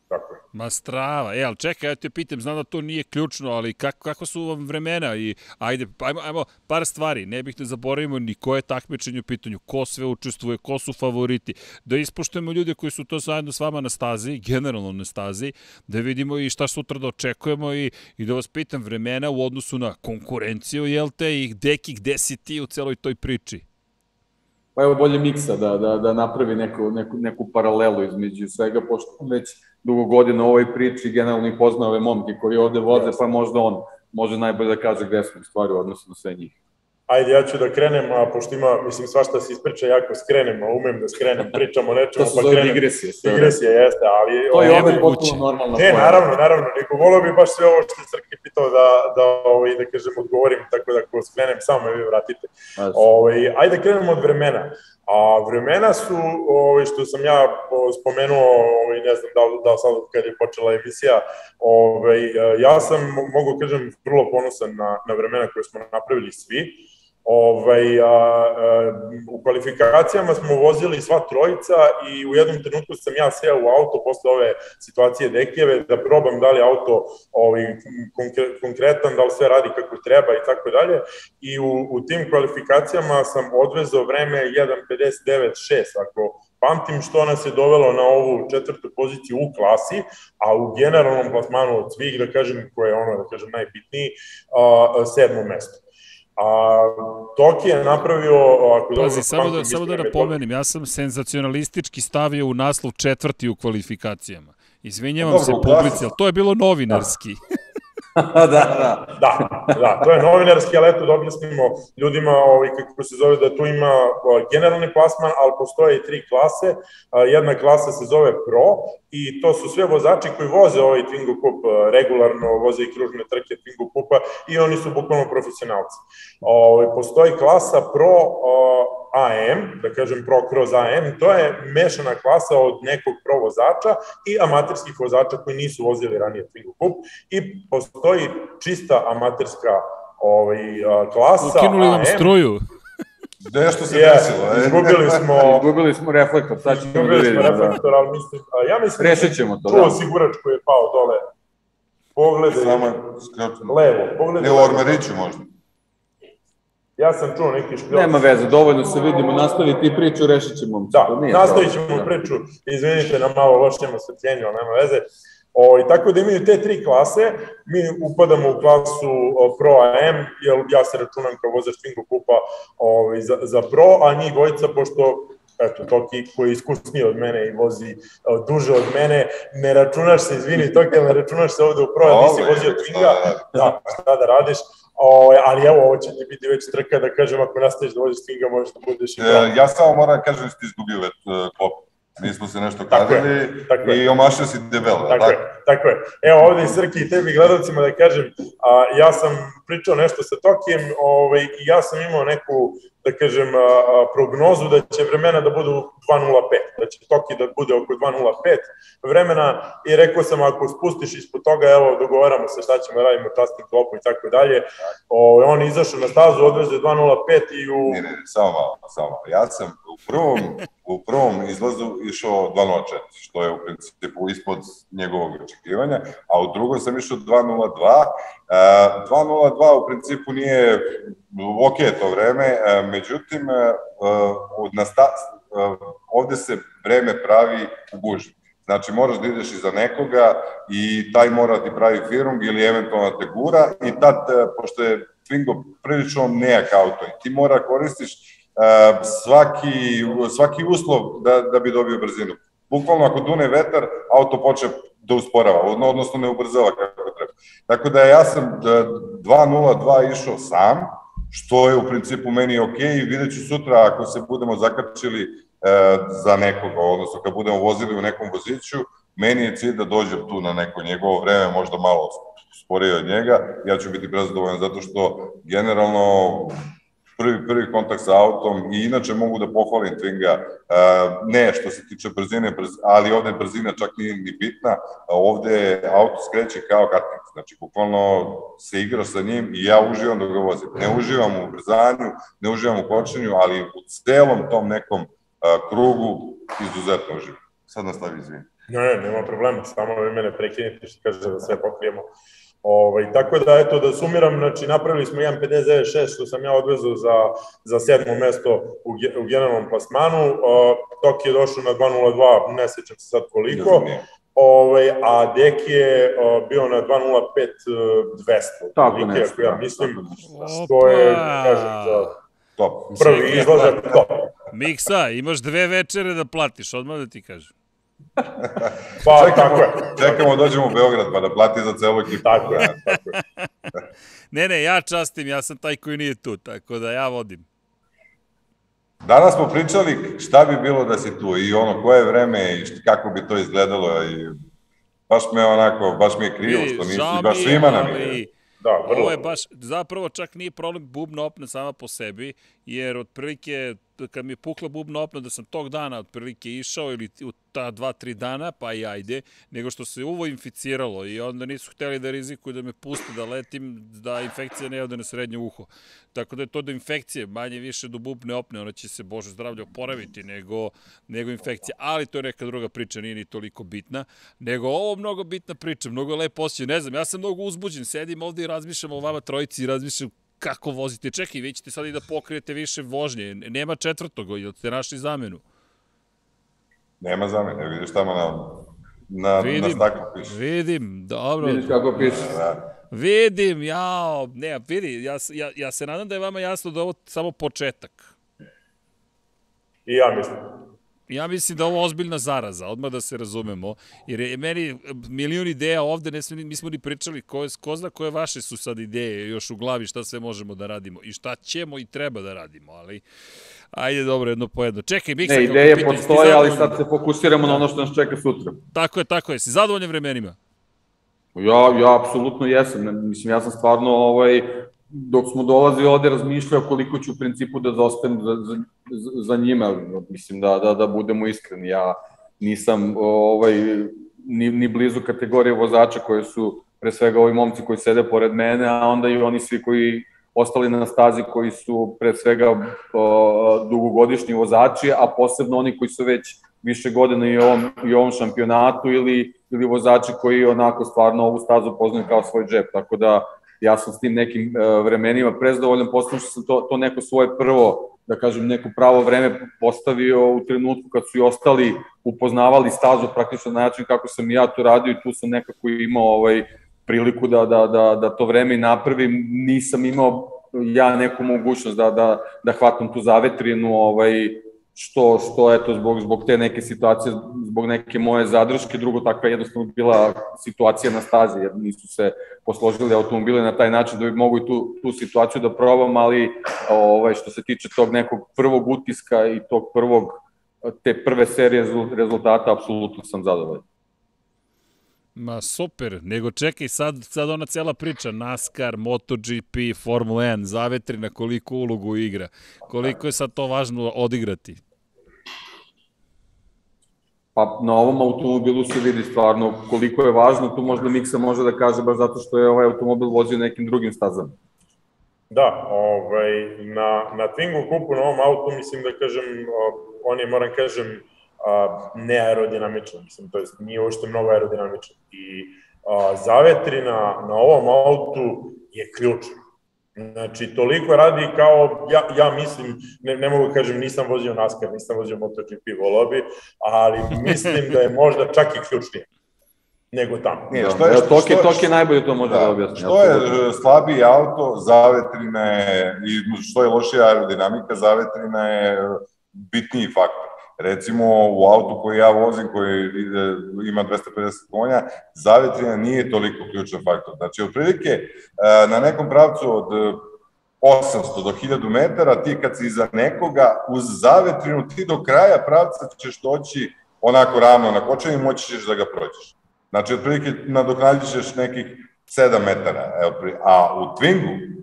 Tako je. Ma strava. E, ali čekaj, ja te pitam, znam da to nije ključno, ali kako, kako su vam vremena i ajde, ajmo, ajmo par stvari. Ne bih da zaboravimo ni koje takmičenje u pitanju, ko sve učestvuje, ko su favoriti. Da ispoštujemo ljude koji su to zajedno s vama na stazi, generalno na stazi, da vidimo i šta sutra da očekujemo i, i da vas pitam vremena u odnosu na konkurenciju, jel te, i deki, gde si ti u celoj toj priči? Pa evo bolje miksa da, da, da napravi neku, neku, neku paralelu između svega, pošto već dugo godina u ovoj priči generalno i pozna ove momke koji ovde voze, pa možda on može najbolje da kaže gde smo u stvari u odnosu na sve njih. Ajde, ja ću da krenem, a pošto ima, mislim, svašta se ispriča, jako skrenem, a umem da skrenem, pričamo nečemu, pa krenem. To se zove digresije. Digresije, jeste, ali... To je opet potpuno normalno. Ne, naravno, naravno, nego volio bi baš sve ovo što je Srki pitao da, da, ovaj, da kažem, odgovorim, tako da ako skrenem, samo me vi vratite. Ovaj, ajde, krenemo od vremena. A vremena su, ovaj, što sam ja spomenuo, ovaj, ne znam da, da sad kad je počela emisija, ovaj, ja sam, mogu kažem, vrlo ponosan na, na vremena koje smo napravili svi. Ovaj, a, a, u kvalifikacijama smo vozili sva trojica i u jednom trenutku sam ja seo u auto posle ove situacije Dekijeve da probam da li auto ovaj, konkretan, da li sve radi kako treba i tako dalje. I u, u tim kvalifikacijama sam odvezao vreme 1.59.6, ako pamtim što nas je dovelo na ovu četvrtu poziciju u klasi, a u generalnom plasmanu od svih, da kažem, koje je ono, da kažem, najbitniji, a, sedmo mesto. A Toki je napravio, ako Pazi, dobro samo da, samo da napomenem, ja sam senzacionalistički stavio u naslov četvrti u kvalifikacijama. Izvinjavam se publici, ali to je bilo novinarski. da, da. Da, da, to je novinarski, ali eto da objasnimo ljudima ovaj, kako se zove da tu ima generalni plasman, ali postoje i tri klase. Jedna klasa se zove Pro i to su sve vozači koji voze ovaj Twingo Cup regularno, voze i kružne trke Twingo Cupa i oni su bukvalno profesionalci. Ovaj, postoji klasa Pro AM, da kažem Pro Cross AM, to je mešana klasa od nekog pro vozača i amaterskih vozača koji nisu vozili ranije Twingo Cup i postoji čista amaterska ovaj, klasa Ukinuli vam struju. Nešto se yeah, desilo. E. Izgubili smo... izgubili smo reflektor, sad ćemo da vidimo. Izgubili smo reflektor, ali mislim, a ja mislim... Rešit ćemo to, da. osigurač koji je pao dole. Pogledaj. Samo, levo. Pogledaj. Ne u Ormeriću možda. Ja sam čuo neki špijol. Nema veze, dovoljno se vidimo, nastavi ti priču, rešit ćemo. Da, nastavit ćemo da. priču, izvinite na malo lošem osvetljenju, ali nema veze. O, i tako da imaju te tri klase, mi upadamo u klasu o, Pro AM, jer ja se računam kao vozač Twingo Kupa o, za, za Pro, a njih dvojica, pošto eto, Toki koji je iskusniji od mene i vozi o, duže od mene, ne računaš se, izvini Toki, ne računaš se ovde u Pro, nisi vozio Twinga, da, šta da radiš, O, ali evo, ovo će ti biti već trka da kažem, ako nastaviš da voziš Stinga, možeš da budeš i e, Ja samo moram da kažem da ste izgubio vet uh, klopu. Mi smo se nešto kadali i omašio si debelo. Tako, tako, je, tako je. Evo ovde i Srki i tebi gledalcima da kažem, a, ja sam pričao nešto sa Tokijem ovaj, i ja sam imao neku da kažem, prognozu da će vremena da budu 2.05, da će Toki da bude oko 2.05 vremena i rekao sam ako spustiš ispod toga, evo, dogovaramo se šta ćemo radimo, tastim klopu i tako dalje. O, on izašao na stazu, odveze 2.05 i u... Ne, ne, samo malo, samo malo. Ja sam u prvom, u prvom izlazu išao 2.04, što je u principu ispod njegovog očekivanja, a u drugom sam išao 2.02. 2.02 u principu nije ok to vreme, e, međutim, e, e, na sta, ovde se vreme pravi u gužvi. Znači, moraš da ideš iza nekoga i taj mora ti pravi firung ili eventualno te gura i tad, pošto je Twingo prilično nejak auto i ti mora koristiš svaki, svaki uslov da, da bi dobio brzinu. Bukvalno ako dune vetar, auto počne da usporava, odnosno ne ubrzava kako treba. Tako da ja sam 2.02 išao sam, što je u principu meni ok i vidjet ću sutra ako se budemo zakačili e, za nekoga, odnosno kad budemo vozili u nekom voziću, meni je cilj da dođem tu na neko njegovo vreme, možda malo sporije od njega, ja ću biti prezadovoljan zato što generalno prvi, prvi kontakt sa autom i inače mogu da pohvalim Twinga, e, ne što se tiče brzine, ali ovde brzina čak nije ni bitna, ovde auto skreće kao karting, znači bukvalno se igra sa njim i ja uživam da ga vozim. Ne uživam u brzanju, ne uživam u kočenju, ali u celom tom nekom e, krugu izuzetno uživam. Sad nastavi, izvini. Ne, ne, nema problema, samo vi mene prekinite što kaže da sve pokrijemo. Ovaj, tako da, eto, da sumiram, znači, napravili smo 1.59.6, što sam ja odvezao za, za sedmo mesto u, u generalnom plasmanu, uh, Tok je došao na 2.02, ne sećam se sad koliko, Ovaj, a Dek je uh, bio na 2.05 200. Tako Like, nešto. Ja mislim, što je, kažem, za top. prvi izlazak top. Miksa, imaš dve večere da platiš, odmah da ti kažem. Pa, čekamo, tako je. Čekamo, dođemo u Beograd pa da plati za celu ekipu. Tako je, tako je. ne, ne, ja častim, ja sam taj koji nije tu, tako da ja vodim. Danas smo pričali šta bi bilo da si tu i ono koje vreme i kako bi to izgledalo i baš me onako, baš mi je krivo što nisi, baš svima nam je. Da, vrlo. Ovo je baš, zapravo čak nije problem bubna opna sama po sebi, jer otprilike kad mi je pukla bubna opna da sam tog dana otprilike išao ili u ta dva, tri dana, pa i ajde, nego što se uvo inficiralo i onda nisu hteli da rizikuju da me puste da letim, da infekcija ne ode na srednje uho. Tako da je to do infekcije, manje više do bubne opne, ona će se, Bože zdravlje, oporaviti nego, nego infekcija. Ali to je neka druga priča, nije ni toliko bitna. Nego ovo mnogo bitna priča, mnogo lepo osjećaj. Ne znam, ja sam mnogo uzbuđen, sedim ovde i razmišljam o vama trojici i razmišljam kako vozite. Čekaj, vi ćete sad i da pokrijete više vožnje. Nema četvrtog, ili ste našli zamenu? Nema zamene, vidiš tamo na, na, vidim, na staklu piše. Vidim, dobro. Vidiš kako piše. Da. Vidim, jao, ne, vidi, ja, ja, ja se nadam da je vama jasno da ovo samo početak. I ja mislim. Ja mislim da je ovo ozbiljna zaraza, odmah da se razumemo, jer je meni milion ideja ovde, ne smo, mi smo ni pričali ko, je, ko zna koje vaše su sad ideje još u glavi šta sve možemo da radimo i šta ćemo i treba da radimo, ali ajde dobro, jedno po jedno. Čekaj, Miksa, ne, ideje postoje, ali sad se fokusiramo na ono što nas čeka sutra. Tako je, tako je. Si zadovoljan vremenima? Ja, ja apsolutno jesam. Mislim, ja sam stvarno ovaj, dok smo dolazili ovde razmišljao koliko ću u principu da zostanem za, za, za njima, mislim da, da, da budemo iskreni, ja nisam ovaj, ni, ni blizu kategorije vozača koje su pre svega ovi momci koji sede pored mene, a onda i oni svi koji ostali na stazi koji su pre svega o, dugogodišnji vozači, a posebno oni koji su već više godina i ovom, i ovom šampionatu ili, ili vozači koji onako stvarno ovu stazu poznaju kao svoj džep. Tako da ja sam s tim nekim uh, vremenima prezdovoljan, postavljam što sam to, to neko svoje prvo, da kažem, neko pravo vreme postavio u trenutku kad su i ostali upoznavali stazu praktično na način kako sam ja to radio i tu sam nekako imao ovaj, priliku da, da, da, da to vreme i napravim. Nisam imao ja neku mogućnost da, da, da hvatam tu zavetrinu, ovaj, što, što eto, zbog, zbog te neke situacije, zbog neke moje zadrške, drugo takva jednostavno bila situacija na stazi, jer nisu se posložili automobile na taj način da bi mogu i tu, tu situaciju da probam, ali ovaj, što se tiče tog nekog prvog utiska i tog prvog, te prve serije rezultata, apsolutno sam zadovoljan. Ma super, nego čekaj sad, sad ona cela priča, NASCAR, MotoGP, Formula 1, zavetri na koliko ulogu igra. Koliko je sad to važno odigrati? Pa na ovom automobilu se vidi stvarno koliko je važno, tu možda Miksa može da kaže baš zato što je ovaj automobil vozio nekim drugim stazama. Da, ovaj, na, na Twingo kupu na ovom autu, mislim da kažem, on je, moram kažem, neaerodinamičan, mislim, to jest nije uopšte mnogo aerodinamičan. I a, zavetrina na ovom autu je ključna. Znači, toliko radi kao, ja, ja mislim, ne, ne mogu da kažem, nisam vozio NASCAR, nisam vozio MotoGP volobi, ali mislim da je možda čak i ključnije nego tamo. Nije, što je, što, Toki, što, Toki najbolje to može da, da objasni. Što je slabiji auto, zavetrine i što je lošija aerodinamika, zavetrina je bitniji faktor. Recimo u autu koji ja vozim, koji ima 250 konja, zavetrina nije toliko ključan faktor. Znači, otprilike, e, na nekom pravcu od 800 do 1000 metara, ti kad si iza nekoga, uz zavetrinu, ti do kraja pravca ćeš doći onako ravno na kočenju i moći ćeš da ga prođeš. Znači, otprilike nadoknadit ćeš nekih 7 metara. A u Twingu,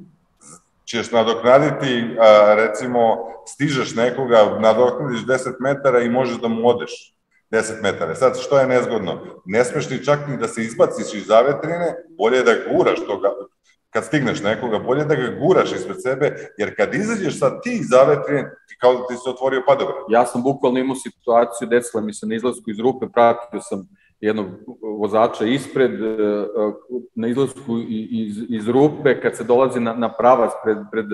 ćeš nadoknaditi, recimo, stižeš nekoga, nadoknadiš 10 metara i možeš da mu odeš 10 metara. Sad, što je nezgodno? Ne smeš ti čak ni da se izbaciš iz zavetrine, bolje je da guraš toga, kad stigneš nekoga, bolje da ga guraš ispred sebe, jer kad izađeš sa ti iz zavetrine, ti kao da ti se otvorio padobran. Ja sam bukvalno imao situaciju, desila mi se na izlasku iz rupe, pratio sam jednog vozača ispred, e, e, na izlasku iz, iz rupe, kad se dolazi na, na pravac pred, pred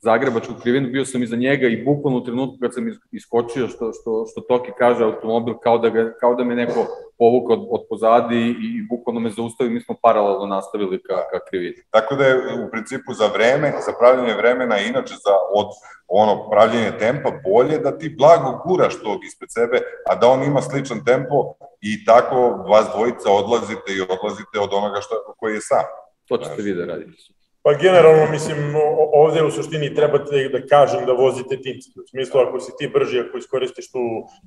Zagrebačku krivinu, bio sam iza njega i bukvalno u trenutku kad sam iskočio, što, što, što Toki kaže, automobil, kao da, ga, kao da me neko povuka od, od pozadi i, i bukvalno me zaustavi, mi smo paralelno nastavili ka, ka krivini. Tako da je u principu za vreme, za pravljanje vremena i inače za od ono pravljenje tempa bolje da ti blago guraš tog ispred sebe, a da on ima sličan tempo i tako vas dvojica odlazite i odlazite od onoga što, koji je sam. To ćete vi da radite. Pa generalno, mislim, ovde u suštini treba da kažem da vozite timski. U smislu, ako si ti brži, ako iskoristiš tu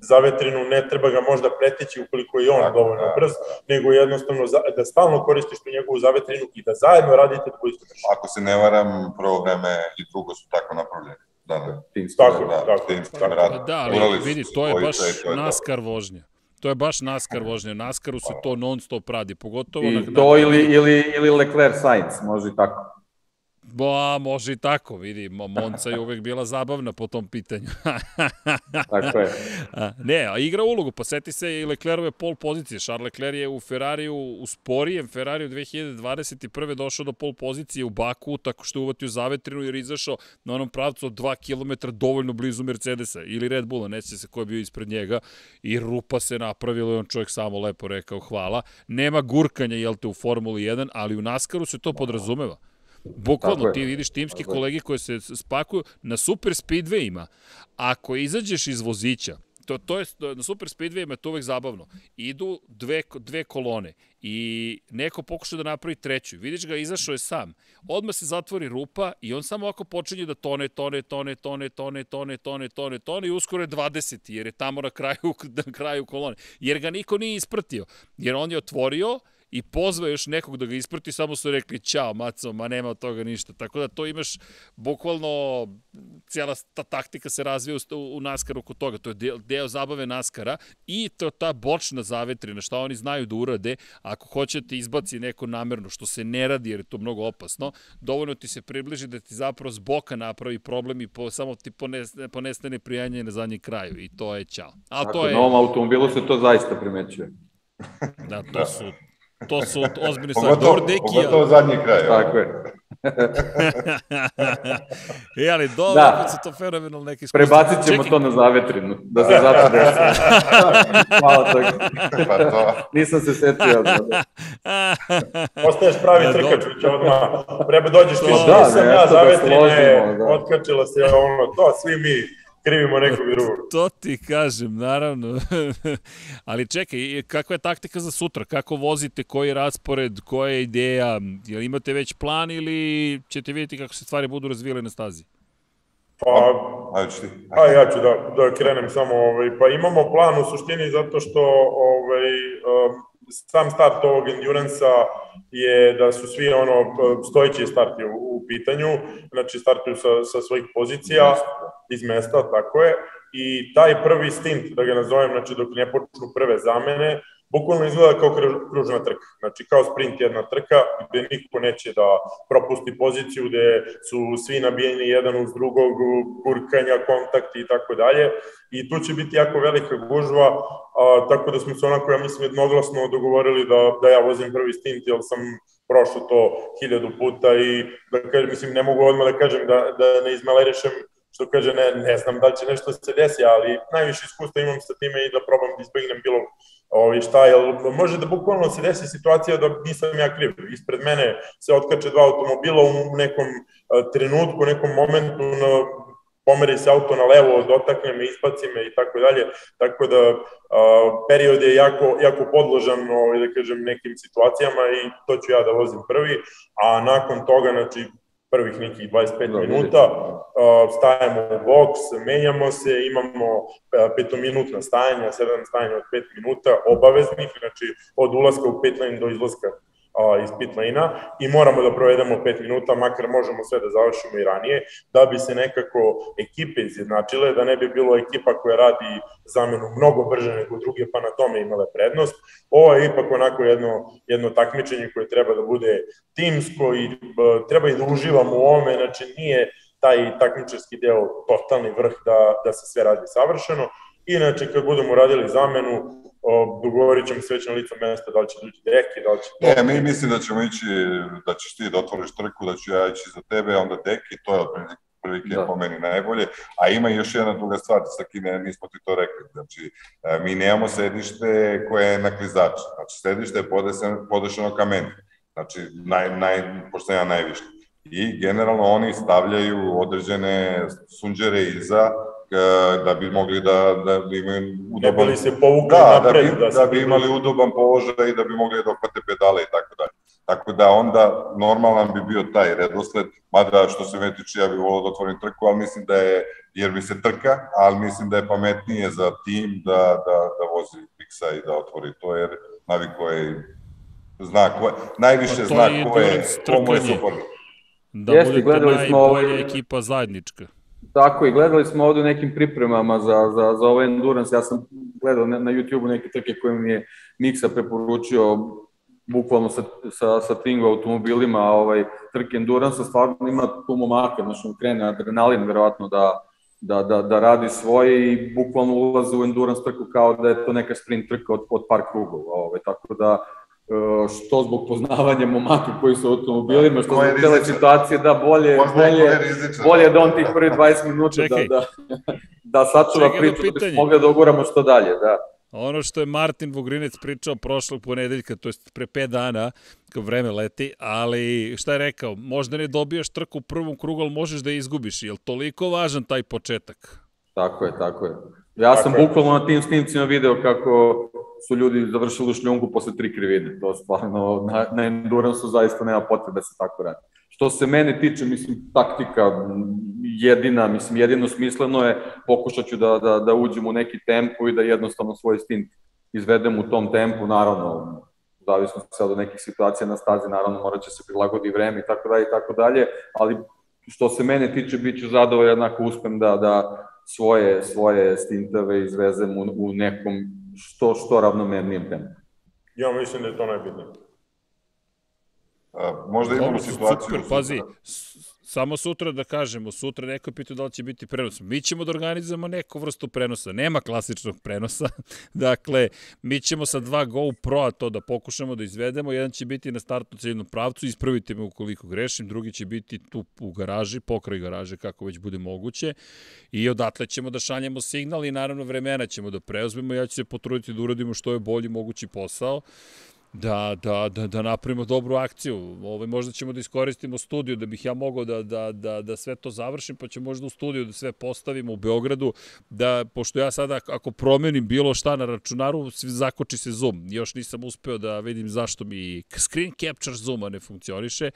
zavetrinu, ne treba ga možda preteći ukoliko je on dovoljno da. brz, nego jednostavno da stalno koristiš tu njegovu zavetrinu i da zajedno radite da budete brži. Ako se ne varam, prvo vreme i drugo su tako napravljeni. Da, da. Timski, tako, da, tako, timski tako. Rad. Da, ali vidi, to je baš naskar vožnja. To je baš NASCAR vožnja. NASCARu se to non stop radi, pogotovo I na... to ili, ili, ili Leclerc Sainz, može i tako. Ba, može i tako, vidi, Monca je uvek bila zabavna po tom pitanju. tako je. ne, a igra ulogu, pa seti se i Leclerove pol pozicije. Charles Leclerc je u Ferrariju, u sporijem Ferrariju 2021. došao do pol pozicije u Baku, tako što je uvatio zavetrinu jer izašao na onom pravcu od 2 km dovoljno blizu Mercedesa ili Red Bulla, neće se ko je bio ispred njega i rupa se napravila i on čovjek samo lepo rekao hvala. Nema gurkanja, jel te, u Formuli 1, ali u Naskaru se to podrazumeva. Bukvalno ti vidiš timski kolege koje se spakuju na super speedwayima. Ako izađeš iz vozića, to, to je, na super speedwayima je to uvek zabavno. Idu dve, dve kolone i neko pokuša da napravi treću. Vidiš ga, izašao je sam. Odmah se zatvori rupa i on samo ovako počinje da tone, tone, tone, tone, tone, tone, tone, tone, tone i uskoro je 20, jer je tamo na kraju, na kraju kolone. Jer ga niko nije ispratio. Jer on je otvorio, i pozva još nekog da ga isprati, samo su rekli ćao maco, ma nema od toga ništa. Tako da to imaš bukvalno cijela ta taktika se razvija u, u Naskaru kod toga. To je deo, deo zabave Naskara i to ta bočna zavetrina, šta oni znaju da urade, ako hoćete izbaci neko namerno, što se ne radi jer je to mnogo opasno, dovoljno ti se približi da ti zapravo s boka napravi problem i po, samo ti ponestane, ponestane prijanje na zadnji kraju i to je ćao. A to je... Na ovom automobilu se to zaista primećuje. Da, to su To su ozbiljne stvari. Dobro, Dekija. Pogotovo zadnji kraj. Tako je. e, ali dobro, da. su to fenomenalne neke iskustva. Prebacit ćemo Čekaj. to na zavetrinu, da se zato desi. Hvala tako. Pa to. Nisam se setio. Da. Ostaješ pravi ja, trkač, već odmah. Preba dođeš ti, da, nisam ja zavetrine, da. otkačila se ono, to svi mi krivimo nekog drugog. To ti kažem, naravno. Ali čekaj, kakva je taktika za sutra? Kako vozite, koji je raspored, koja je ideja? Jel imate već plan ili ćete vidjeti kako se stvari budu razvijele na stazi? Pa, a ja ću da, da krenem samo, ovaj, pa imamo plan u suštini zato što ovaj, um, sam start ovog endurance je da su svi ono stojeći starti u, u pitanju, znači startuju sa, sa svojih pozicija iz mesta, tako je, i taj prvi stint, da ga nazovem, znači dok ne počnu prve zamene, bukvalno izgleda kao kružna trka. Znači kao sprint jedna trka gde niko neće da propusti poziciju, gde su svi nabijeni jedan uz drugog, kurkanja, kontakti i tako dalje. I tu će biti jako velika gužva, a, tako da smo se onako, ja mislim, jednoglasno dogovorili da, da ja vozim prvi stint, jer sam prošao to hiljadu puta i da kažem, mislim, ne mogu odmah da kažem da, da ne izmalerišem što kaže, ne, ne znam da će nešto se desi, ali najviše iskustva imam sa time i da probam da izbegnem bilo ovi, šta, jel može da bukvalno se desi situacija da nisam ja kriv. Ispred mene se otkače dva automobila u nekom trenutku, nekom momentu, na, pomeri se auto na levo, dotakne me, ispaci me i tako dalje, tako da a, period je jako, jako podložan, ovaj, da kažem, nekim situacijama i to ću ja da vozim prvi, a nakon toga, znači, prvih nekih 25 no, minuta, stajemo u boks, menjamo se, imamo petominutna stajanja, sedam stajanja od 5 minuta, obaveznih, znači od ulaska u pit lane do izlaska a, iz pit lane i moramo da provedemo 5 minuta, makar možemo sve da završimo i ranije, da bi se nekako ekipe izjednačile, da ne bi bilo ekipa koja radi zamenu mnogo brže nego druge, pa na tome imale prednost. Ovo je ipak onako jedno, jedno takmičenje koje treba da bude timsko i b, treba i da uživamo u ovome, znači nije taj takmičarski deo totalni vrh da, da se sve radi savršeno. Inače, kad budemo radili zamenu, dogovorit ćemo se već na licu mesta da li će doći deki, da li će... Ne, mi mislim da ćemo ići, da ćeš ti da otvoriš trku, da ću ja ići za tebe, onda deki, to je otprilike da. po meni najbolje. A ima još jedna druga stvar, sa kime nismo ti to rekli. Znači, e, mi nemamo sedište koje je na klizaču. Znači, sedište je podešeno kamen. Znači, naj, naj, pošto ja najviše. I generalno oni stavljaju određene sunđere iza da bi mogli da, da bi imaju udoban... Ne bi se povukli da, napred. Da bi, da, da bi imali udoban položaj i da bi mogli da opate pedale i tako dalje. Tako da onda normalan bi bio taj redosled, mada što se me tiče ja bih volao da otvorim trku, ali mislim da je, jer bi se trka, ali mislim da je pametnije za tim da, da, da vozi Pixa i da otvori to, jer naviko je zna ko, najviše pa zna ko je, ko mu je super. Da Jeste, budete najbolja ovaj... ekipa zajednička. Tako i gledali smo ovde u nekim pripremama za, za, za ovaj endurance, ja sam gledao na, na YouTube-u neke trke koje mi je Miksa preporučio, bukvalno sa, sa, sa Twingo automobilima, ovaj, trke Endurance stvarno ima tu momaka, znači on krene adrenalin verovatno da, da, da, da radi svoje i bukvalno ulaze u endurance trku kao da je to neka sprint trka od, od par krugova. Ovaj, tako da, što zbog poznavanja momaka koji su automobilima, što zbog tele situacije, da bolje, bolje, bolje da on tih prvi 20 minuta da, da, da sačuva priču, da bi mogli da oguramo što dalje. Da. Ono što je Martin Vugrinec pričao prošlog ponedeljka, to je pre 5 dana, kao vreme leti, ali šta je rekao, možda ne dobijaš trku u prvom krugu, ali možeš da je izgubiš. Je li toliko važan taj početak? Tako je, tako je. Ja tako sam je. bukvalno na tim snimcima video kako su ljudi završili u šljunku posle tri krivine. To stvarno, na, na endurance zaista nema potrebe da se tako radi. Što se mene tiče, mislim, taktika jedina, mislim, jedino smisleno je pokušat ću da, da, da uđem u neki tempo i da jednostavno svoj stint izvedem u tom tempu, naravno, zavisno se od nekih situacija na stazi, naravno morat će se prilagodi vreme i tako dalje i tako dalje, ali što se mene tiče, bit ću zadovoljan ako uspem da, da svoje, svoje stintove izvezem u, u nekom što, što ravnomernijem tempu. Ja mislim da je to najbitnije. A, možda imamo situaciju... Super, pazi, samo sutra da kažemo, sutra neko pitao da li će biti prenos. Mi ćemo da organizujemo neku vrstu prenosa. Nema klasičnog prenosa. dakle, mi ćemo sa dva GoPro-a to da pokušamo da izvedemo. Jedan će biti na startnu ciljnom pravcu, ispravite me ukoliko grešim. Drugi će biti tu u garaži, pokraj garaže, kako već bude moguće. I odatle ćemo da šaljemo signal i naravno vremena ćemo da preuzmemo. Ja ću se potruditi da uradimo što je bolji mogući posao da, da, da, da napravimo dobru akciju. Ovaj, možda ćemo da iskoristimo studiju da bih ja mogao da, da, da, da sve to završim, pa ćemo možda u studiju da sve postavimo u Beogradu, da, pošto ja sada ako promenim bilo šta na računaru, zakoči se zoom. Još nisam uspeo da vidim zašto mi screen capture zooma ne funkcioniše,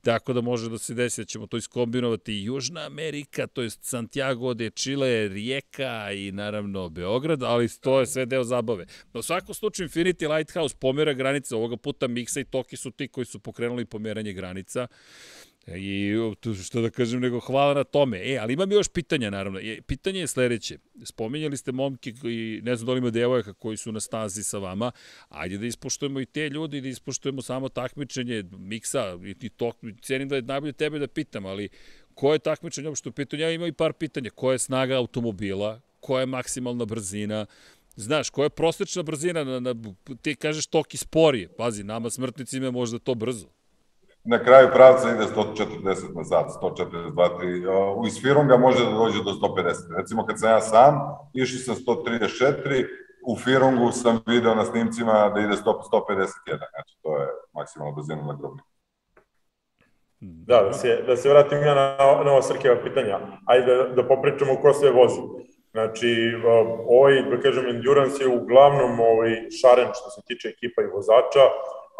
tako da može da se desi da ćemo to iskombinovati Južna Amerika, to je Santiago de Chile, Rijeka i naravno Beograd, ali to je sve deo zabave. Na svakom slučaju Infinity Lighthouse pomera granice granica, ovoga puta Miksa i Toki su ti koji su pokrenuli pomeranje granica. I što da kažem, nego hvala na tome. E, ali imam još pitanja, naravno. E, pitanje je sledeće. Spominjali ste momke i ne znam da li ima devojaka koji su na stazi sa vama. Ajde da ispoštujemo i te ljudi da ispoštujemo samo takmičenje Miksa i, i to. Cenim da je najbolje tebe da pitam, ali koje je takmičenje uopšte u pitanju? Ja imam i par pitanja. Koja je snaga automobila? Koja je maksimalna brzina? Znaš, koja je prosečna brzina, na, na, ti kažeš toki sporije, pazi, nama smrtnicima je možda to brzo. Na kraju pravca ide 140 na sat, 142, 3. U Isfirunga može da dođe do 150. Recimo kad sam ja sam, išli sam 134, u Firungu sam video na snimcima da ide 100, 151. Znači, to je maksimalna brzina na grobniku. Da, da se, da se vratim ja na, na ova Srkeva pitanja. Ajde da, da popričamo ko sve vozi. Znači, ovaj, da kažem, endurance je uglavnom ovaj, šaren što se tiče ekipa i vozača,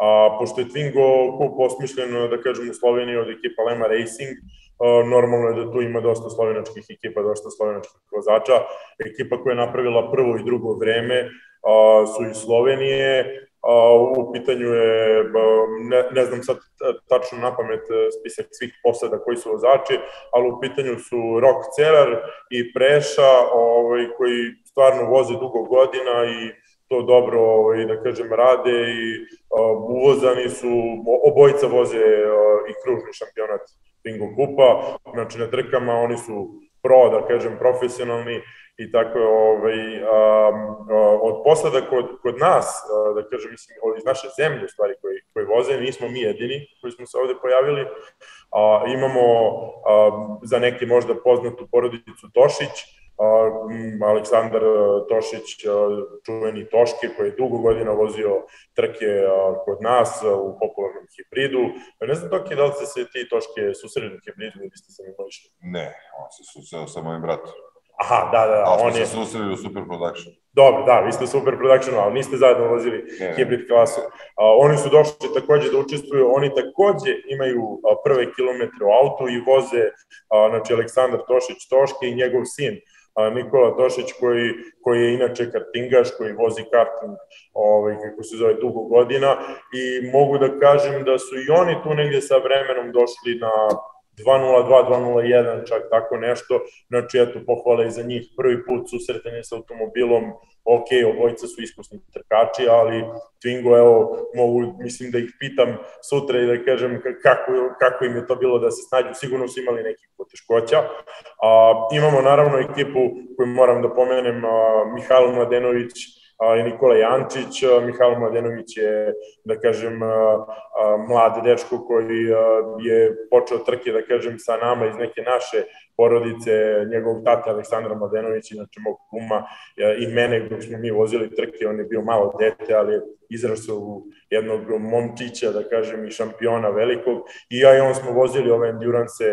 a pošto je Twingo kup osmišljen, da kažem, u Sloveniji od ekipa Lema Racing, normalno je da tu ima dosta slovenačkih ekipa, dosta slovenačkih vozača. Ekipa koja je napravila prvo i drugo vreme su iz Slovenije, u pitanju je, ne, ne znam sad tačno na pamet e, spisak svih posada koji su vozači, ali u pitanju su Rok Cerar i Preša, ovaj, koji stvarno voze dugo godina i to dobro, ovaj, da kažem, rade i uh, uvozani su, obojica voze uh, i kružni šampionat Bingo Kupa, znači na trkama oni su pro, da kažem, profesionalni i tako ovaj, a, od posada kod, kod nas, da kažem, mislim, iz naše zemlje, u stvari, koji, koji voze, nismo mi jedini koji smo se ovde pojavili. A, imamo a, za neke možda poznatu porodicu Tošić, Aleksandar Tošić, čuveni Toške, koji je dugo godina vozio trke kod nas u popularnom hibridu. Ne znam, Toki, da li ste se ti Toške susreli u hibridu ili ste se mi? Ne, on se susreo sa mojim bratom. Aha, da, da, da. Smo se susreli u Super Production. Dobro, da, vi ste u Super Production, ali niste zajedno ulazili ne, hibrid klasu. A, oni su došli takođe da učestvuju, oni takođe imaju a, prve kilometre u auto i voze, a, znači, Aleksandar Tošić Toške i njegov sin, a, Nikola Tošić koji, koji je inače kartingaš, koji vozi karting, ovaj, kako se zove, dugo godina i mogu da kažem da su i oni tu negde sa vremenom došli na 202, 201, čak tako nešto. Znači, eto, pohvala i za njih. Prvi put susretanje sa automobilom ok, obojica su iskusni trkači, ali Twingo, evo, mogu, mislim da ih pitam sutra i da kažem kako, kako im je to bilo da se snađu, sigurno su imali nekih poteškoća. A, imamo naravno ekipu koju moram da pomenem, a, Mihajlo Mladenović, i Nikola Jančić. Mihajlo Mladenović je, da kažem, mlad dečko koji je počeo trke, da kažem, sa nama iz neke naše porodice, njegovog tata Aleksandra Mladenović, inače mog kuma i mene dok smo mi vozili trke, on je bio malo dete, ali izrasao u jednog momčića, da kažem, i šampiona velikog. I ja i on smo vozili ove endurance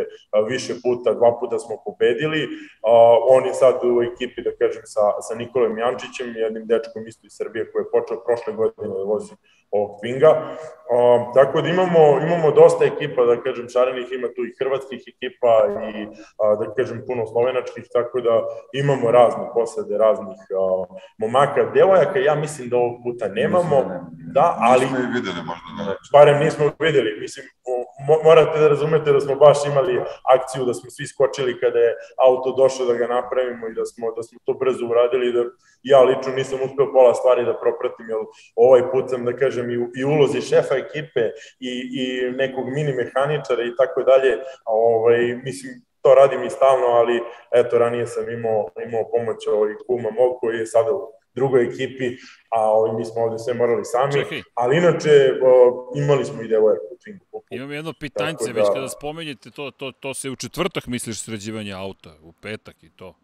više puta, dva puta smo pobedili. On je sad u ekipi, da kažem, sa, sa Nikolom Jančićem, jednim dečkom isto iz Srbije koji je počeo prošle godine da vozi ovog Twinga. Uh, tako da imamo, imamo dosta ekipa, da kažem, šarenih, ima tu i hrvatskih ekipa i, uh, da kažem, puno slovenačkih, tako da imamo razne posade, raznih uh, momaka, devojaka, ja mislim da ovog puta nemamo, da, ali... Nismo i videli možda, da. Barem nismo videli, mislim, morate da razumete da smo baš imali akciju, da smo svi skočili kada je auto došao da ga napravimo i da smo, da smo to brzo uradili, da ja lično nisam uspeo pola stvari da propratim, jer ovaj put sam, da kažem, i, i ulozi šefa ekipe i, i nekog mini mehaničara i tako dalje, ovaj, mislim, to radim i stalno, ali eto, ranije sam imao, imao pomoć ovaj kuma mog koji je sada drugoj ekipi, a mi smo ovde sve morali sami, Čekaj. ali inače o, imali smo i devojak u Twingu. Imam jedno pitanjce, da, već kada spomenjete to, to, to se u četvrtak misliš sređivanje auta, u petak i to.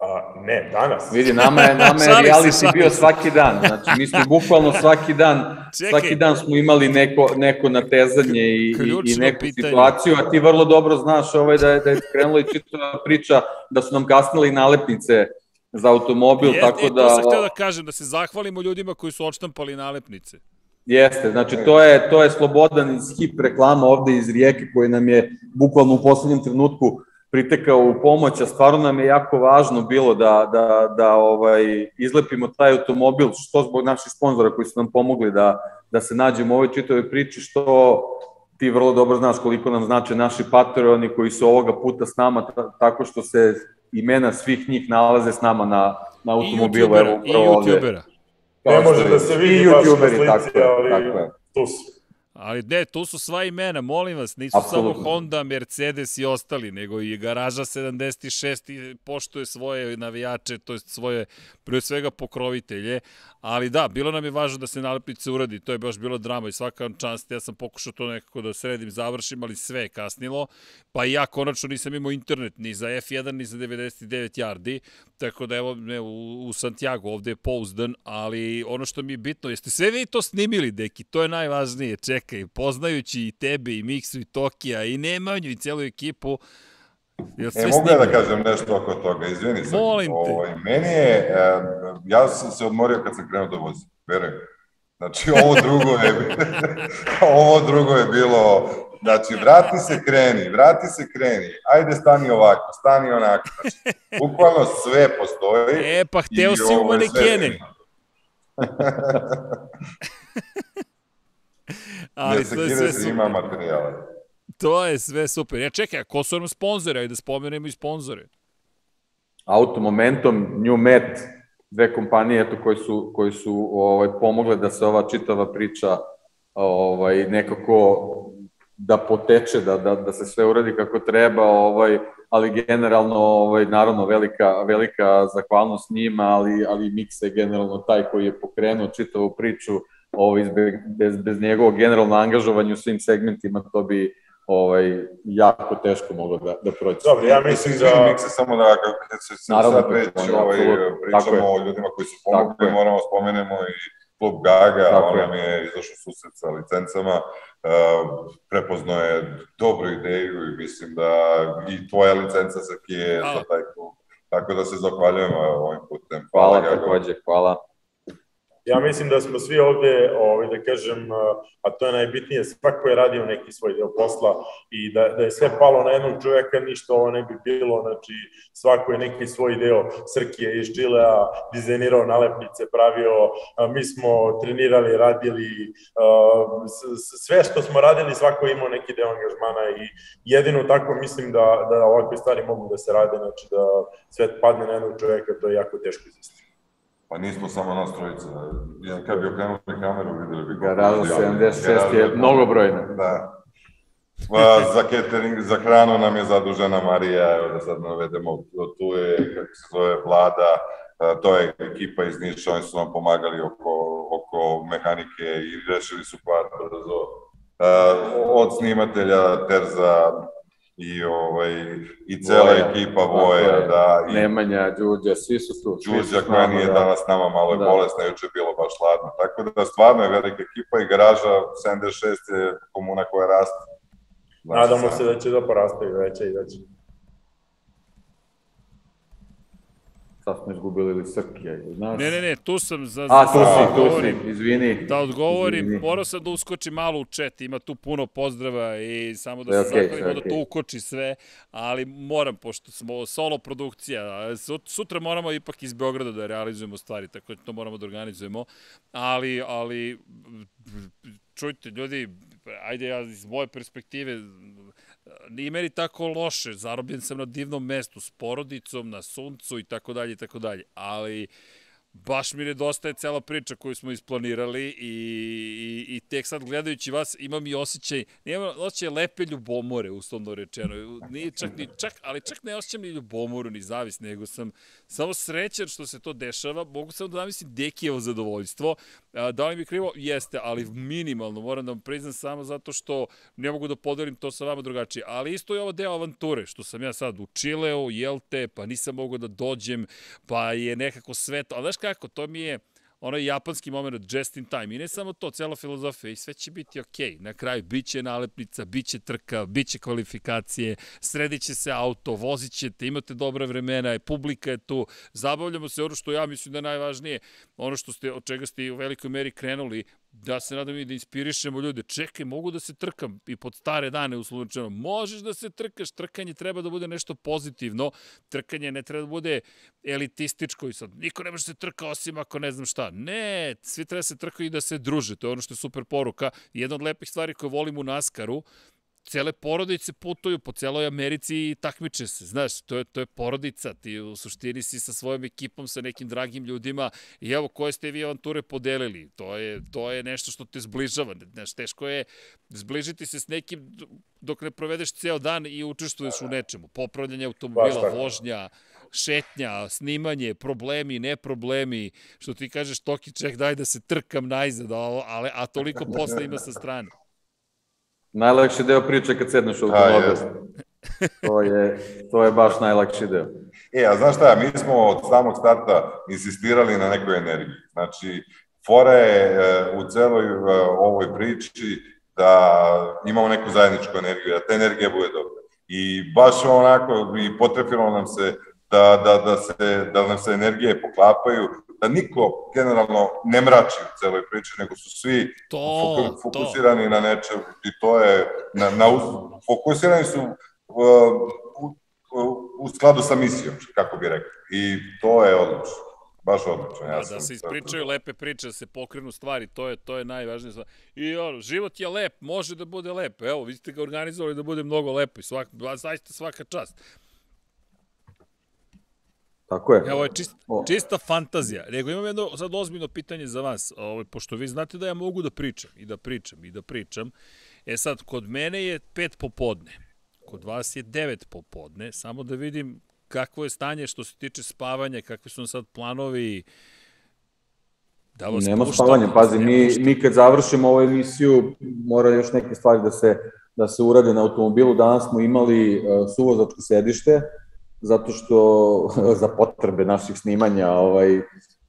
A, ne, danas. Vidi, nama je, nama je reality bio svaki dan. Znači, mi smo bukvalno svaki dan, Čekaj. svaki dan smo imali neko, neko natezanje i, i, i neku pitanje. situaciju, a ti vrlo dobro znaš ovaj, da je, da je krenula i čitava priča da su nam kasnile i nalepnice za automobil, je, tako e, da... To sam htio da kažem, da se zahvalimo ljudima koji su odštampali nalepnice. Jeste, znači to je, to je slobodan iz hip reklama ovde iz Rijeke koji nam je bukvalno u poslednjem trenutku pritekao u pomoć, a stvarno nam je jako važno bilo da, da, da ovaj, izlepimo taj automobil, što zbog naših sponzora koji su nam pomogli da, da se nađemo u ovoj čitavoj priči, što ti vrlo dobro znaš koliko nam znače naši patroni koji su ovoga puta s nama, tako što se imena svih njih nalaze s nama na, na automobilu. I youtubera, i youtubera. Ne može da se vidi baš na slici, tako, ali tako tu su. Ali ne, tu su sva imena, molim vas, nisu Absolutno. samo Honda, Mercedes i ostali, nego i Garaža 76 poštuje svoje navijače, to je svoje, pre svega pokrovitelje, ali da, bilo nam je važno da se nalepnice uradi, to je baš bilo drama i svaka čast, ja sam pokušao to nekako da sredim, završim, ali sve je kasnilo, pa i ja konačno nisam imao internet ni za F1, ni za 99 yardi, tako da evo, ne, u, u Santiago ovde je pouzdan, ali ono što mi je bitno, jeste sve vi to snimili, deki, to je najvažnije, čekaj, poznajući i tebe, i Miksu, i Tokija, i Nemanju, i celu ekipu, Jel e, mogu ja da kažem nešto oko toga, izvini sam. Molim te. Ovaj, meni je, ja sam se odmorio kad sam krenuo da vozim, verujem. Znači, ovo drugo je, ovo drugo je bilo, znači, vrati se, kreni, vrati se, kreni, ajde stani ovako, stani onako. Znači, bukvalno sve postoji. E, pa hteo si u manekene. Ali sve, sve, sve ima materijala. To je sve super. Ja čekaj, ko su nam sponzore? Ajde da spomenemo i sponzore. Auto Momentum, New Met, dve kompanije eto, koji su, koji su ovaj, pomogle da se ova čitava priča ovaj, nekako da poteče, da, da, da se sve uradi kako treba, ovaj, ali generalno, ovaj, naravno, velika, velika zahvalnost njima, ali, ali Miksa je generalno taj koji je pokrenuo čitavu priču, ovaj, bez, bez njegovog generalno angažovanja u svim segmentima, to bi ovaj, jako teško moglo da, da prođe. Dobro, ja mislim da... Mikse samo da, kad se, se Naravno, sad već ovaj, pričamo o ljudima koji su pomogli, moramo spomenemo i klub Gaga, Tako on nam je izašao susret sa licencama, uh, prepoznao je dobru ideju i mislim da i tvoja licenca sa Kije za taj klub. Tako da se zahvaljujemo ovim putem. Hvala, hvala takođe, hvala. Ja mislim da smo svi ovde, ovaj, da kažem, a to je najbitnije, svako je radio neki svoj deo posla i da, da je sve palo na jednog čoveka, ništa ovo ne bi bilo, znači svako je neki svoj deo Srkije iz Čilea, dizajnirao nalepnice, pravio, mi smo trenirali, radili, sve što smo radili, svako je imao neki deo angažmana i jedino tako mislim da, da ovakve stvari mogu da se rade, znači da sve padne na jednog čoveka, to je jako teško izvesti. Pa nismo samo nas trojica. Ja, kad bi okrenuli kameru, videli bi... Garaža 76 je mnogobrojna. Da. Pa, za catering, za hranu nam je zadužena Marija, evo da sad navedemo, tu je, kako se zove, vlada, to je ekipa iz Niša, oni su nam pomagali oko, oko mehanike i rešili su par brzo. Od snimatelja Terza, i ovaj i cela Voja, ekipa Voja, da i Nemanja, Đuđa, svi su tu. Đuđa koja nije da. danas nama malo je da. bolesna, juče je bilo baš hladno. Tako da stvarno je velika ekipa i garaža 76 je komuna koja raste. Nadamo se da će da poraste i veće i veće. Sad smo izgubili ili Srkija, znaš? Ne, ne, ne, tu sam za... A, tu si, tu si, izvini. Da odgovorim, izvini. morao sam da uskočim malo u chat, ima tu puno pozdrava i samo da se okay, zahvalimo okay. da to ukoči sve, ali moram, pošto smo solo produkcija, sutra moramo ipak iz Beograda da realizujemo stvari, tako da to moramo da organizujemo, ali, ali čujte, ljudi, ajde ja iz moje perspektive, nije meni tako loše, zarobljen sam na divnom mestu, s porodicom, na suncu i tako dalje i tako dalje, ali baš mi nedostaje cela priča koju smo isplanirali i, i, i tek sad gledajući vas imam i osjećaj, nemam osjećaj lepe ljubomore, uslovno rečeno, nije čak ni čak, ali čak ne osjećam ni ljubomoru, ni zavis, nego sam samo srećan što se to dešava, mogu samo da namislim Dekijevo zadovoljstvo, da li mi krivo? Jeste, ali minimalno, moram da vam priznam samo zato što ne mogu da podelim to sa vama drugačije, ali isto je ovo deo avanture, što sam ja sad u Čileu, jel te, pa nisam mogao da dođem, pa je nekako sve to, ali znaš kako, to mi je onaj japanski moment just in time. I ne samo to, cela filozofija i sve će biti okej. Okay. Na kraju biće nalepnica, biće trka, biće kvalifikacije, sredit će se auto, vozit ćete, imate dobre vremena, publika je tu, zabavljamo se ono što ja mislim da je najvažnije, ono što ste, od čega ste u velikoj meri krenuli, da se nadam i da inspirišemo ljude. Čekaj, mogu da se trkam i pod stare dane uslovno Možeš da se trkaš, trkanje treba da bude nešto pozitivno, trkanje ne treba da bude elitističko i sad niko ne može da se trka osim ako ne znam šta. Ne, svi treba da se trkaju i da se druže, to je ono što je super poruka. Jedna od lepih stvari koje volim u Naskaru, cele porodice putuju po celoj Americi i takmiče se, znaš, to je, to je porodica, ti u suštini si sa svojom ekipom, sa nekim dragim ljudima i evo koje ste vi avanture podelili, to je, to je nešto što te zbližava, znaš, teško je zbližiti se s nekim dok ne provedeš ceo dan i učestvuješ u nečemu, popravljanje automobila, vožnja, šetnja, snimanje, problemi, ne problemi, što ti kažeš, Toki, ček, daj da se trkam najzad, ali, a toliko posla ima sa strane. Najlakši deo priče kad sedneš u automobil. To je, to je baš najlakši deo. E, a znaš šta, mi smo od samog starta insistirali na nekoj energiji. Znači, fora je e, u celoj e, ovoj priči da imamo neku zajedničku energiju, da ta energija bude dobra. I baš onako, i potrefilo nam se da, da, da, se, da nam se energije poklapaju, da niko generalno ne mrači u celoj priči, nego su svi to, fokusirani to. na nečem i to je, na, na, fokusirani su uh, u, u, skladu sa misijom, kako bi rekao. I to je odlično. Baš odlično. Ja da, da se ispričaju tako... lepe priče, da se pokrenu stvari, to je, to je najvažnije stvar. I ono, život je lep, može da bude lep. Evo, vi ste ga organizovali da bude mnogo lepo i svak, zaista svaka čast. Tako je. Evo je čist, čista fantazija. Nego imam jedno sad ozbiljno pitanje za vas, ovaj, pošto vi znate da ja mogu da pričam i da pričam i da pričam. E sad, kod mene je pet popodne, kod vas je devet popodne, samo da vidim kakvo je stanje što se tiče spavanja, kakvi su sad planovi, Da vas Nema pušta, spavanja, pazi, mi, mi kad završimo ovu emisiju, mora još neke stvari da se, da se urade na automobilu. Danas smo imali uh, suvozačko sedište, zato što za potrebe naših snimanja ovaj,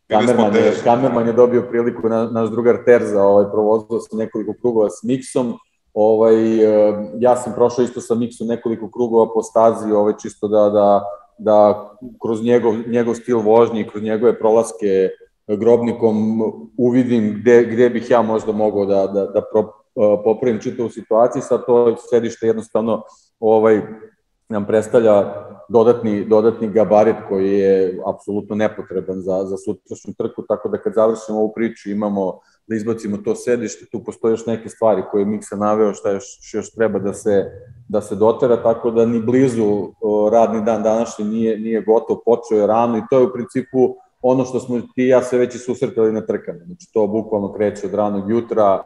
kamerman je, kamerman je dobio priliku, na, naš drugar Terza ovaj, provozao sa nekoliko krugova s Miksom, ovaj, eh, ja sam prošao isto sa Miksom nekoliko krugova po stazi, ovaj, čisto da, da, da kroz njegov, njegov stil vožnje kroz njegove prolaske grobnikom uvidim gde, gde bih ja možda mogao da, da, da pro, eh, popravim čitavu situaciju, sad to sedište jednostavno ovaj, nam predstavlja dodatni, dodatni gabarit koji je apsolutno nepotreban za, za sutrašnju trku, tako da kad završimo ovu priču imamo da izbacimo to sedište, tu postoje još neke stvari koje je Miksa naveo šta još, još treba da se, da se dotera, tako da ni blizu radni dan današnji nije, nije gotov, počeo je rano i to je u principu ono što smo ti i ja se već i susretali na trkama. Znači to bukvalno kreće od ranog jutra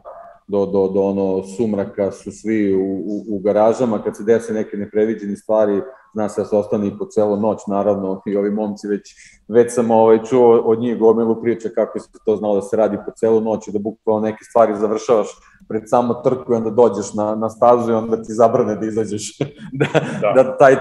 do, do, do ono sumraka su svi u, u, u garažama, kad se dese neke nepreviđene stvari, zna se da se ostane i po celo noć, naravno, i ovi momci već, već sam ovaj, čuo od njih gomilu priče kako se to znalo da se radi po celu noć i da bukvalno neke stvari završavaš pred samo trku i onda dođeš na, na stazu i onda ti zabrane da izađeš, da, da. da taj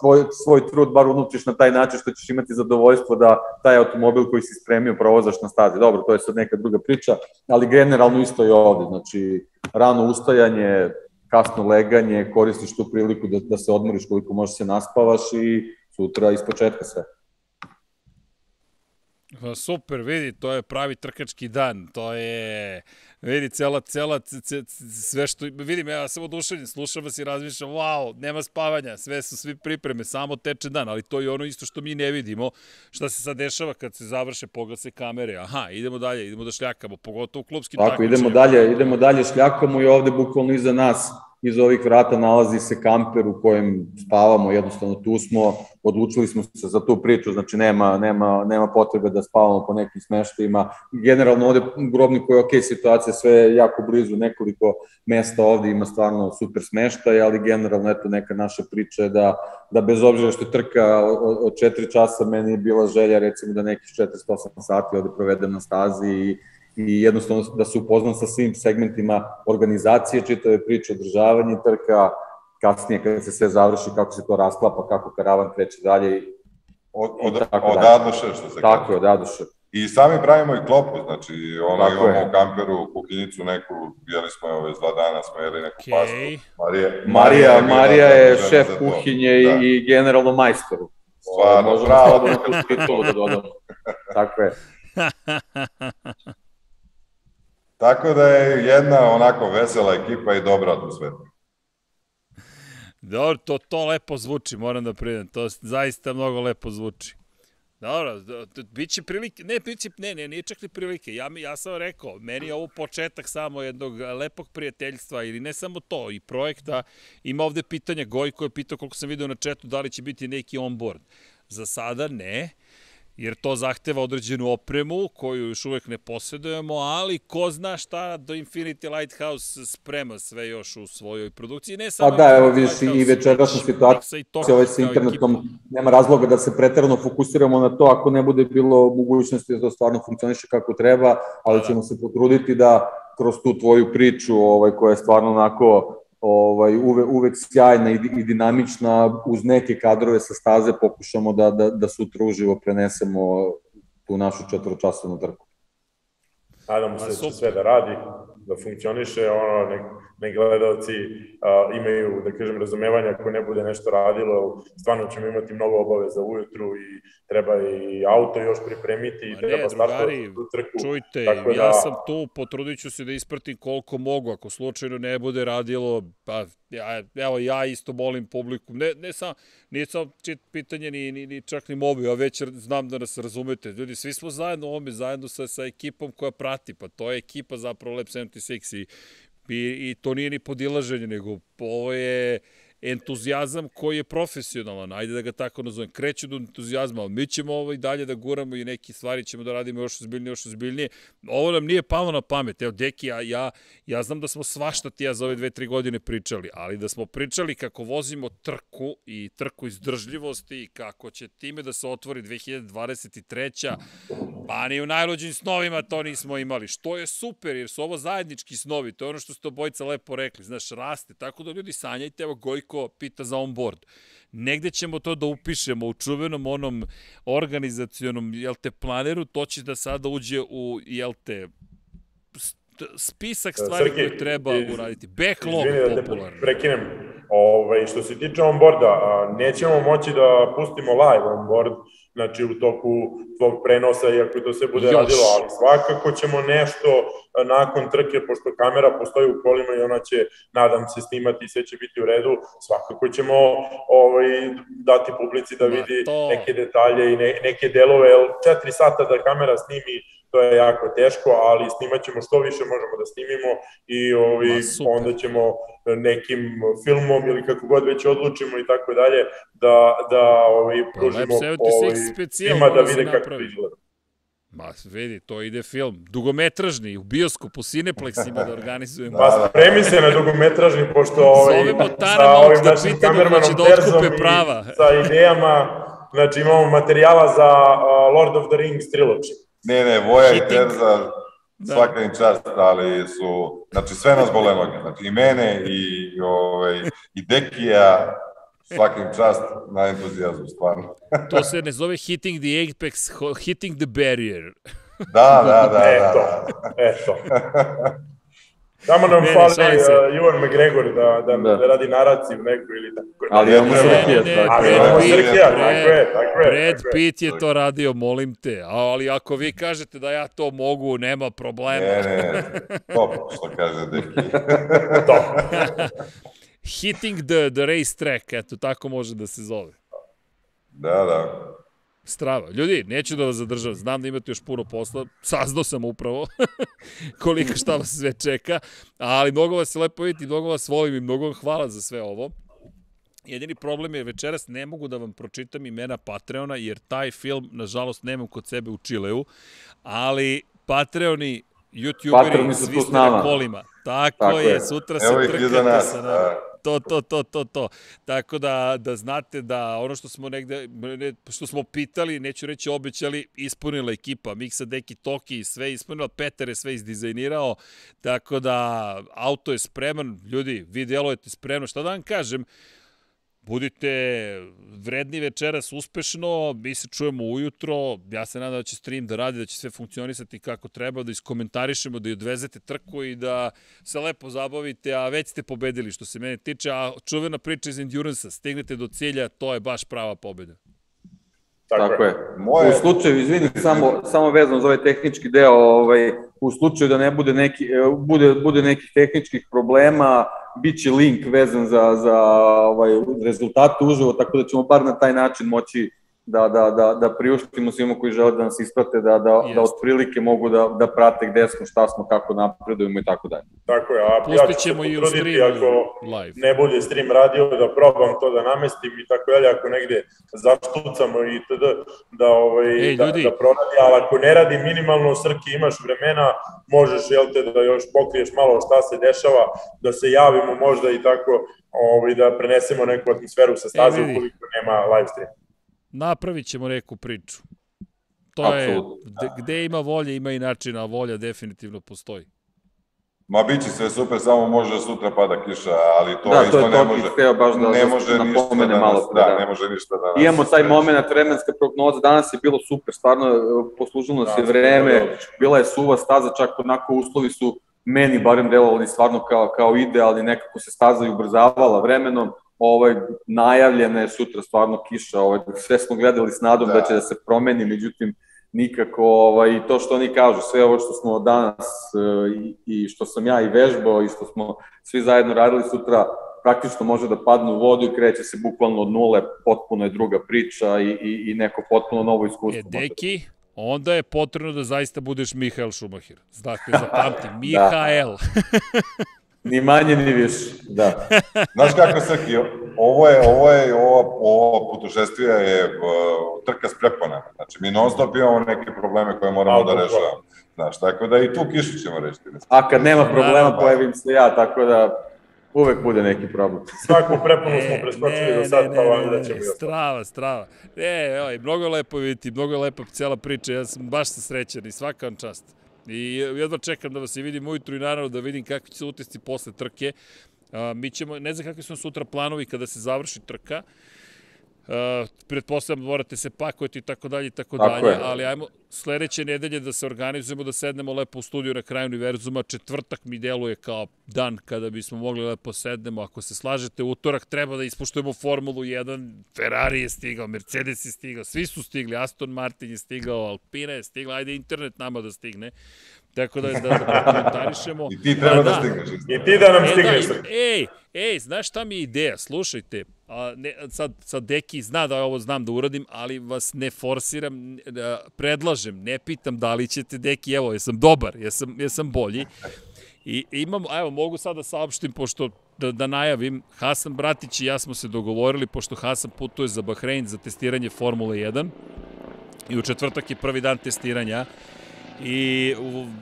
tvoj, svoj trud bar unučiš na taj način što ćeš imati zadovoljstvo da taj automobil koji si spremio provozaš na stazi. Dobro, to je sad neka druga priča, ali generalno isto je ovde, znači rano ustajanje, kasno leganje, koristiš tu priliku da, da se odmoriš koliko možeš se naspavaš i sutra ispočetka sve. Pa super, vidi, to je pravi trkački dan, to je, vidi, cela, cela, c, sve što, vidim, ja sam oduševljen, slušam vas i razmišljam, wow, nema spavanja, sve su svi pripreme, samo teče dan, ali to je ono isto što mi ne vidimo, šta se sad dešava kad se završe, pogase kamere, aha, idemo dalje, idemo da šljakamo, pogotovo u klubskim Tako, idemo dalje, idemo dalje, šljakamo i ovde bukvalno iza nas iz ovih vrata nalazi se kamper u kojem spavamo, jednostavno tu smo, odlučili smo se za tu priču, znači nema, nema, nema potrebe da spavamo po nekim smeštajima. Generalno ovde u Grobniku je ok situacija, sve je jako blizu, nekoliko mesta ovde ima stvarno super smeštaj, ali generalno eto neka naša priča je da, da bez obzira što trka od, od 4 časa, meni je bila želja recimo da nekih 408 sati ovde provedem na stazi i i jednostavno da se upoznam sa svim segmentima organizacije, čitave priče, održavanje trka, kasnije kada se sve završi, kako se to rasklapa, kako karavan kreće dalje. Od, od, od Adoše, što se Tako je, od Adoše. I sami pravimo i klopu, znači ono Tako imamo je. u kamperu kuhinjicu neku, jeli smo je ove dva dana, smo jeli neku okay. pastu. Marija, Marija, Marija, Marija je šef kuhinje da. i generalno majstor. Stvarno, Možemo bravo. Možemo da dodamo. Tako je. Tako da je jedna onako vesela ekipa i dobra atmosfera. Dobro, to, to lepo zvuči, moram da pridem. To zaista mnogo lepo zvuči. Dobro, biće prilike, ne, biće, ne, ne, nije čak ni prilike. Ja, ja sam rekao, meni je ovo početak samo jednog lepog prijateljstva ili ne samo to, i projekta. Ima ovde pitanja, Gojko je pitao koliko sam video na četu, da li će biti neki onboard. Za sada ne jer to zahteva određenu opremu koju još uvek ne posjedujemo, ali ko zna šta do Infinity Lighthouse sprema sve još u svojoj produkciji. Ne samo pa da, evo vidiš i večerašnja situacija ovaj sa internetom, nema razloga da se preterano fokusiramo na to ako ne bude bilo mogućnosti da to stvarno funkcioniše kako treba, ali da. ćemo se potruditi da kroz tu tvoju priču ovaj, koja je stvarno onako ovaj, uve, uvek sjajna i, i dinamična, uz neke kadrove sa staze pokušamo da, da, da sutra uživo prenesemo tu našu četvročasovnu trku. Nadamo se da će sve da radi, da funkcioniše, ono, nek, nek gledalci uh, imaju, da kažem, razumevanja ako ne bude nešto radilo, stvarno ćemo imati mnogo obaveza ujutru i treba i auto još pripremiti i treba startovati tu trku. Čujte, Tako ja da... sam tu, potrudit ću se da ispratim koliko mogu, ako slučajno ne bude radilo, pa ja, evo ja isto molim publiku, ne, ne sam, nije sam čit pitanje ni, ni, ni čak ni mobil, ja već znam da nas razumete, ljudi, svi smo zajedno ovome, zajedno sa, sa ekipom koja prati, pa to je ekipa zapravo Lab 76 i I, I to nije ni podilaženje, nego ovo je entuzijazam koji je profesionalan, ajde da ga tako nazovem, kreće do entuzijazma, ali mi ćemo ovo i dalje da guramo i neke stvari ćemo da radimo još ozbiljnije, još ozbiljnije. Ovo nam nije palo na pamet. Evo, Deki, ja, ja, ja znam da smo svašta ti ja za ove dve, tri godine pričali, ali da smo pričali kako vozimo trku i trku izdržljivosti i kako će time da se otvori 2023. Pa ni u najluđim snovima to nismo imali, što je super, jer su ovo zajednički snovi, to je ono što ste obojica lepo rekli, znaš, raste, tako da ljudi sanjajte, evo Gojko neko pita za onboard. Negde ćemo to da upišemo u čuvenom onom organizacionom, jel te, planeru, to će da sada uđe u, jel te, spisak stvari Srki, koje treba iz, uraditi. Backlog izvini, da popularno. Da prekinem. Ovaj, što se tiče onboarda, nećemo moći da pustimo live onboard, znači u toku tvog prenosa, iako to se bude Još. radilo, ali svakako ćemo nešto nakon trke, pošto kamera postoji u kolima i ona će, nadam se, snimati i sve će biti u redu, svakako ćemo ovaj, dati publici da vidi to... neke detalje i ne, neke delove, jer četiri sata da kamera snimi to je jako teško, ali snimat ćemo što više možemo da snimimo i ovi, onda ćemo nekim filmom ili kako god već odlučimo i tako dalje, da, da ovi, pa, pružimo ovi, svima da vide kako izgleda. Ma, vidi, to ide film. Dugometražni, u bioskopu, Cineplexima da organizujemo. Pa spremi se na dugometražni, pošto ovaj, Zovemo Tara ovim da pitamo ko će da otkupe prava. Sa idejama, znači imamo materijala za uh, Lord of the Rings trilogy. Ne, ne, Voja i Terza, da. svaka im čast, ali su, znači sve nas bole noge, znači i mene i, ovaj, i Dekija, Svakim čast na entuzijazmu, stvarno. to se ne zove hitting the apex, hitting the barrier. Da, da, da. Eto, da. eto. Tamo nam ne, fali ne, uh, Ivan McGregor da, da, da. da radi naraciju neku ili tako. Ali imamo Srkija. Ali imamo Srkija, tako je, tako je. Brad Pitt je to radio, molim te. Ali ako vi kažete da ja to mogu, nema problema. Ne, ne, top, što kaže Deki. top hitting the, the race track, eto, tako može da se zove. Da, da. Strava. Ljudi, neću da vas zadržam, znam da imate još puno posla, saznao sam upravo koliko šta vas sve čeka, ali mnogo vas je lepo vidjeti, mnogo vas volim i mnogo vam hvala za sve ovo. Jedini problem je večeras ne mogu da vam pročitam imena Patreona, jer taj film, nažalost, nemam kod sebe u Čileu, ali Patreoni, YouTuberi, svi ste na kolima. Tako, Tako je, je, sutra se trkate sa nama. To, to, to, to, to. Tako da, da znate da ono što smo negde, što smo pitali, neću reći obećali, ispunila ekipa. Miksa, Deki, Toki, sve ispunila, Peter je sve izdizajnirao, tako da auto je spreman, ljudi, vi delujete spremno, šta da vam kažem, Budite vredni večeras uspešno, mi se čujemo ujutro, ja se nadam da će stream da radi, da će sve funkcionisati kako treba, da iskomentarišemo, da i odvezete trku i da se lepo zabavite, a već ste pobedili što se mene tiče, a čuvena priča iz Endurance-a, stignete do cilja, to je baš prava pobeda. Tako, Tako je. Moje... U slučaju, izvini, samo, samo vezano za ovaj tehnički deo, ovaj, u slučaju da ne bude, neki, bude, bude nekih tehničkih problema, biće link vezan za, za ovaj, rezultate uživo, tako da ćemo bar na taj način moći da, da, da, da priuštimo svima koji žele da nas isprate, da, da, yes. da otprilike mogu da, da prate gde smo, šta smo, kako napredujemo i tako dalje. Tako je, a Pustit ja ću se potruditi ako live. ne bude stream radio, da probam to da namestim i tako dalje, ako negde zaštucamo i td, da, ovaj, Ej, da, da proradi, ali ako ne radi minimalno srki, imaš vremena, možeš, jel te, da još pokriješ malo šta se dešava, da se javimo možda i tako, ovaj, da prenesemo neku atmosferu sa staze e, ukoliko nema live stream napravit ćemo neku priču. To Absolutno. je, gde ima volje, ima i načina, a volja definitivno postoji. Ma bit će sve super, samo može sutra pada kiša, ali to da, isto to je ne može, hteo baš da, ne može da ništa da nas, malo pre, da, da, ne može ništa da nas Imamo taj moment, vremenska prognoza, danas je bilo super, stvarno e, poslužilo nas da, je vreme, bila je suva staza, čak onako uslovi su meni barem delovali stvarno kao, kao idealni, nekako se staza i ubrzavala vremenom, ovaj, najavljena je sutra stvarno kiša, ovaj, sve smo gledali s nadom da. da će da se promeni, međutim, nikako, ovaj, to što oni kažu, sve ovo što smo danas e, i, i što sam ja i vežbao i što smo svi zajedno radili sutra, praktično može da padne u vodu i kreće se bukvalno od nule, potpuno je druga priča i, i, i neko potpuno novo iskustvo. E, deki, onda je potrebno da zaista budeš Mihael Šumahir. Dakle, zapamti, da. Mihael. Ni manje, ni više, da. Znaš kako, Srki, ovo je, ovo je, ovo, ovo putušestvije je uh, trka s preponama. Znači, mi non stop imamo neke probleme koje moramo da rešavamo. Znaš, tako da i tu kišu ćemo rešiti. A kad nema problema, pojavim se ja, tako da uvek bude neki problem. Svaku preponu smo preskočili do sad, pa vam da ćemo i Strava, strava. E, oj, mnogo lepo vidjeti, mnogo lepa cijela priča, ja sam baš sa srećan i svaka vam čast. I jedva čekam da vas i vidim ujutru i naravno da vidim kakvi će se utisci posle trke. Mi ćemo, ne znam kakvi su sutra planovi kada se završi trka. Uh, pretpostavljam morate se pakujete i tako dalje i tako, dalje, je. ali ajmo sledeće nedelje da se organizujemo, da sednemo lepo u studiju na kraju univerzuma, četvrtak mi deluje kao dan kada bismo mogli lepo sednemo, ako se slažete, utorak treba da ispuštujemo Formulu 1, Ferrari je stigao, Mercedes je stigao, svi su stigli, Aston Martin je stigao, Alpina je stigla, ajde internet nama da stigne, Tako da, da, da komentarišemo. I ti treba da, da stigneš. I ti da nam e, stigneš. Da, ej, ej, znaš šta mi je ideja? Slušajte, a, ne, sad, sad Deki zna da ovo znam da uradim, ali vas ne forsiram, da predlažem, ne pitam da li ćete Deki, evo, jesam dobar, jesam, jesam bolji. I imam, evo, mogu sad da saopštim, pošto da, da najavim, Hasan Bratić i ja smo se dogovorili, pošto Hasan putuje za Bahrein za testiranje Formule 1 i u četvrtak je prvi dan testiranja i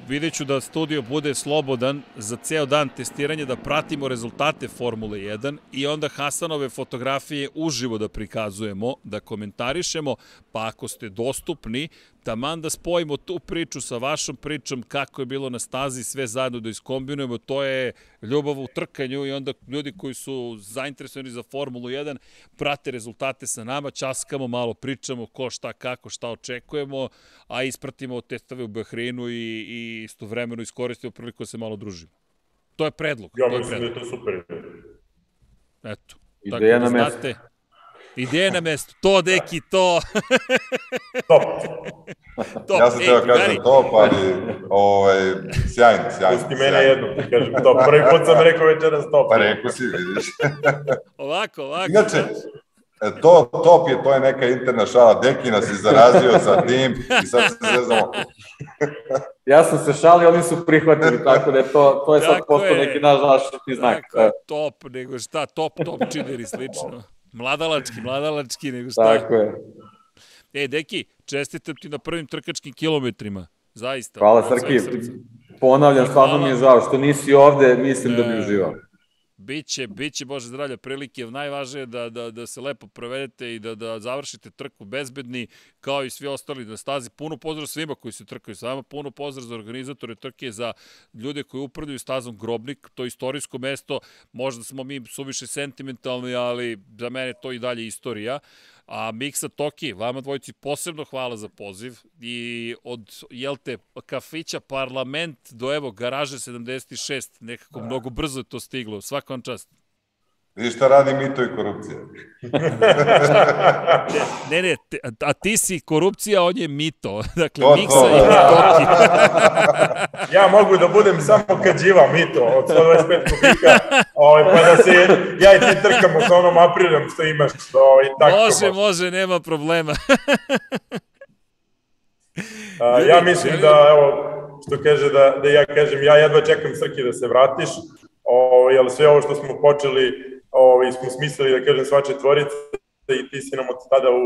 vidjet ću da studio bude slobodan za ceo dan testiranja, da pratimo rezultate Formule 1 i onda Hasanove fotografije uživo da prikazujemo, da komentarišemo, pa ako ste dostupni, taman da spojimo tu priču sa vašom pričom, kako je bilo na stazi, sve zajedno da iskombinujemo, to je ljubav u trkanju i onda ljudi koji su zainteresovani za Formulu 1 prate rezultate sa nama, časkamo, malo pričamo ko šta, kako, šta očekujemo, a ispratimo testove u Bahreinu i, i istovremeno iskoristimo priliku da se malo družimo. To je predlog. Ja mislim da je to super. Eto. Ideja da na mesto. Ideja na mesto. To, deki, to. Top. top. Ja sam teo kažem top, ali ovaj, sjajno, sjajno. Pusti mene jedno, ti kažem top. Prvi put sam rekao večeras top. Pa rekao si, vidiš. ovako, ovako. Inače, e, to, top je, to je neka interna šala. Deki nas je zarazio sa tim i sad se zezamo. ja sam se šalio, oni su prihvatili, tako da je to, to je sad postao neki naš zaštitni znak. Tako je, top, nego šta, top, top čineri slično. Mladalački, mladalački, nego šta. Tako je. E, Deki, čestitam ti na prvim trkačkim kilometrima. Zaista. Hvala, Srki. Ponavljam, stvarno mi je žao što nisi ovde, mislim da bi uživao. Biće, biće, Bože zdravlja, prilike. Najvažnije je da, da, da se lepo provedete i da, da završite trku bezbedni, kao i svi ostali na stazi. Puno pozdrav svima koji se trkaju s vama, puno pozdrav za organizatore trke, za ljude koji upravljaju stazom Grobnik, to istorijsko mesto. Možda smo mi suviše sentimentalni, ali za mene to i dalje istorija. A Miksa Toki, vama dvojici posebno hvala za poziv i od, jel te, kafića Parlament do evo garaže 76, nekako mnogo brzo je to stiglo. Svaka vam čast. Vidiš šta radi mito i korupcija. ne, ne, te, a ti si korupcija, on je mito. Dakle, to, Miksa to. i Toki. ja mogu da budem samo kađiva mito od 125 kubika, ovaj, pa da se ja i ti trkamo sa onom aprilom što imaš. Ovaj, tako može, može, može, nema problema. a, ja mislim da, evo, što kaže da, da ja kažem, ja jedva čekam Srki da se vratiš, ovaj, ali sve ovo što smo počeli ovaj, smo smislili, da kažem, sva četvorica i ti si nam od tada u,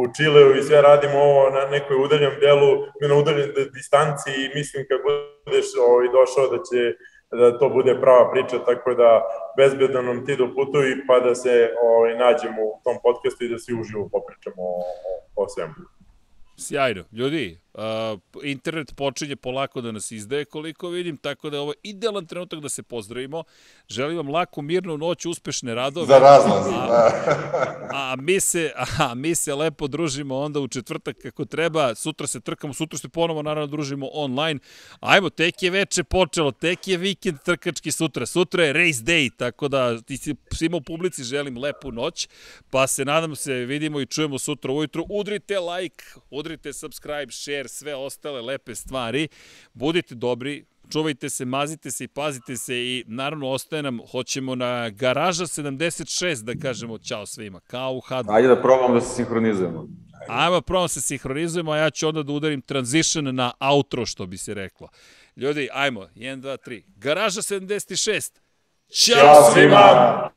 u Čileu i sve radimo ovo na nekoj udaljenom delu, na udaljenoj distanci i mislim kad budeš ovaj, došao da će da to bude prava priča, tako da bezbedno nam ti doputuj pa da se ovaj, nađemo u tom podcastu i da svi uživo popričamo o, o, o svemu. Sjajno. Ljudi, uh, internet počinje polako da nas izdaje koliko vidim, tako da je ovo idealan trenutak da se pozdravimo. Želim vam laku, mirnu noć, uspešne radove. Za razlaz. A, da. a, mi se, a mi se lepo družimo onda u četvrtak kako treba. Sutra se trkamo, sutra se ponovo naravno družimo online. Ajmo, tek je veče počelo, tek je vikend trkački sutra. Sutra je race day, tako da ti svima u publici želim lepu noć. Pa se nadam se vidimo i čujemo sutra ujutru. Udrite like, udrite subscribe, share, sve ostale lepe stvari. Budite dobri, čuvajte se, mazite se i pazite se i naravno ostaje nam, hoćemo na garaža 76 da kažemo čao svima, kao u hadu. Ajde da probamo da se sinhronizujemo. Ajmo probamo da se sinhronizujemo, a ja ću onda da udarim transition na outro, što bi se reklo. Ljudi, ajmo, 1, 2, 3. Garaža 76. Ćao, Ćao svima!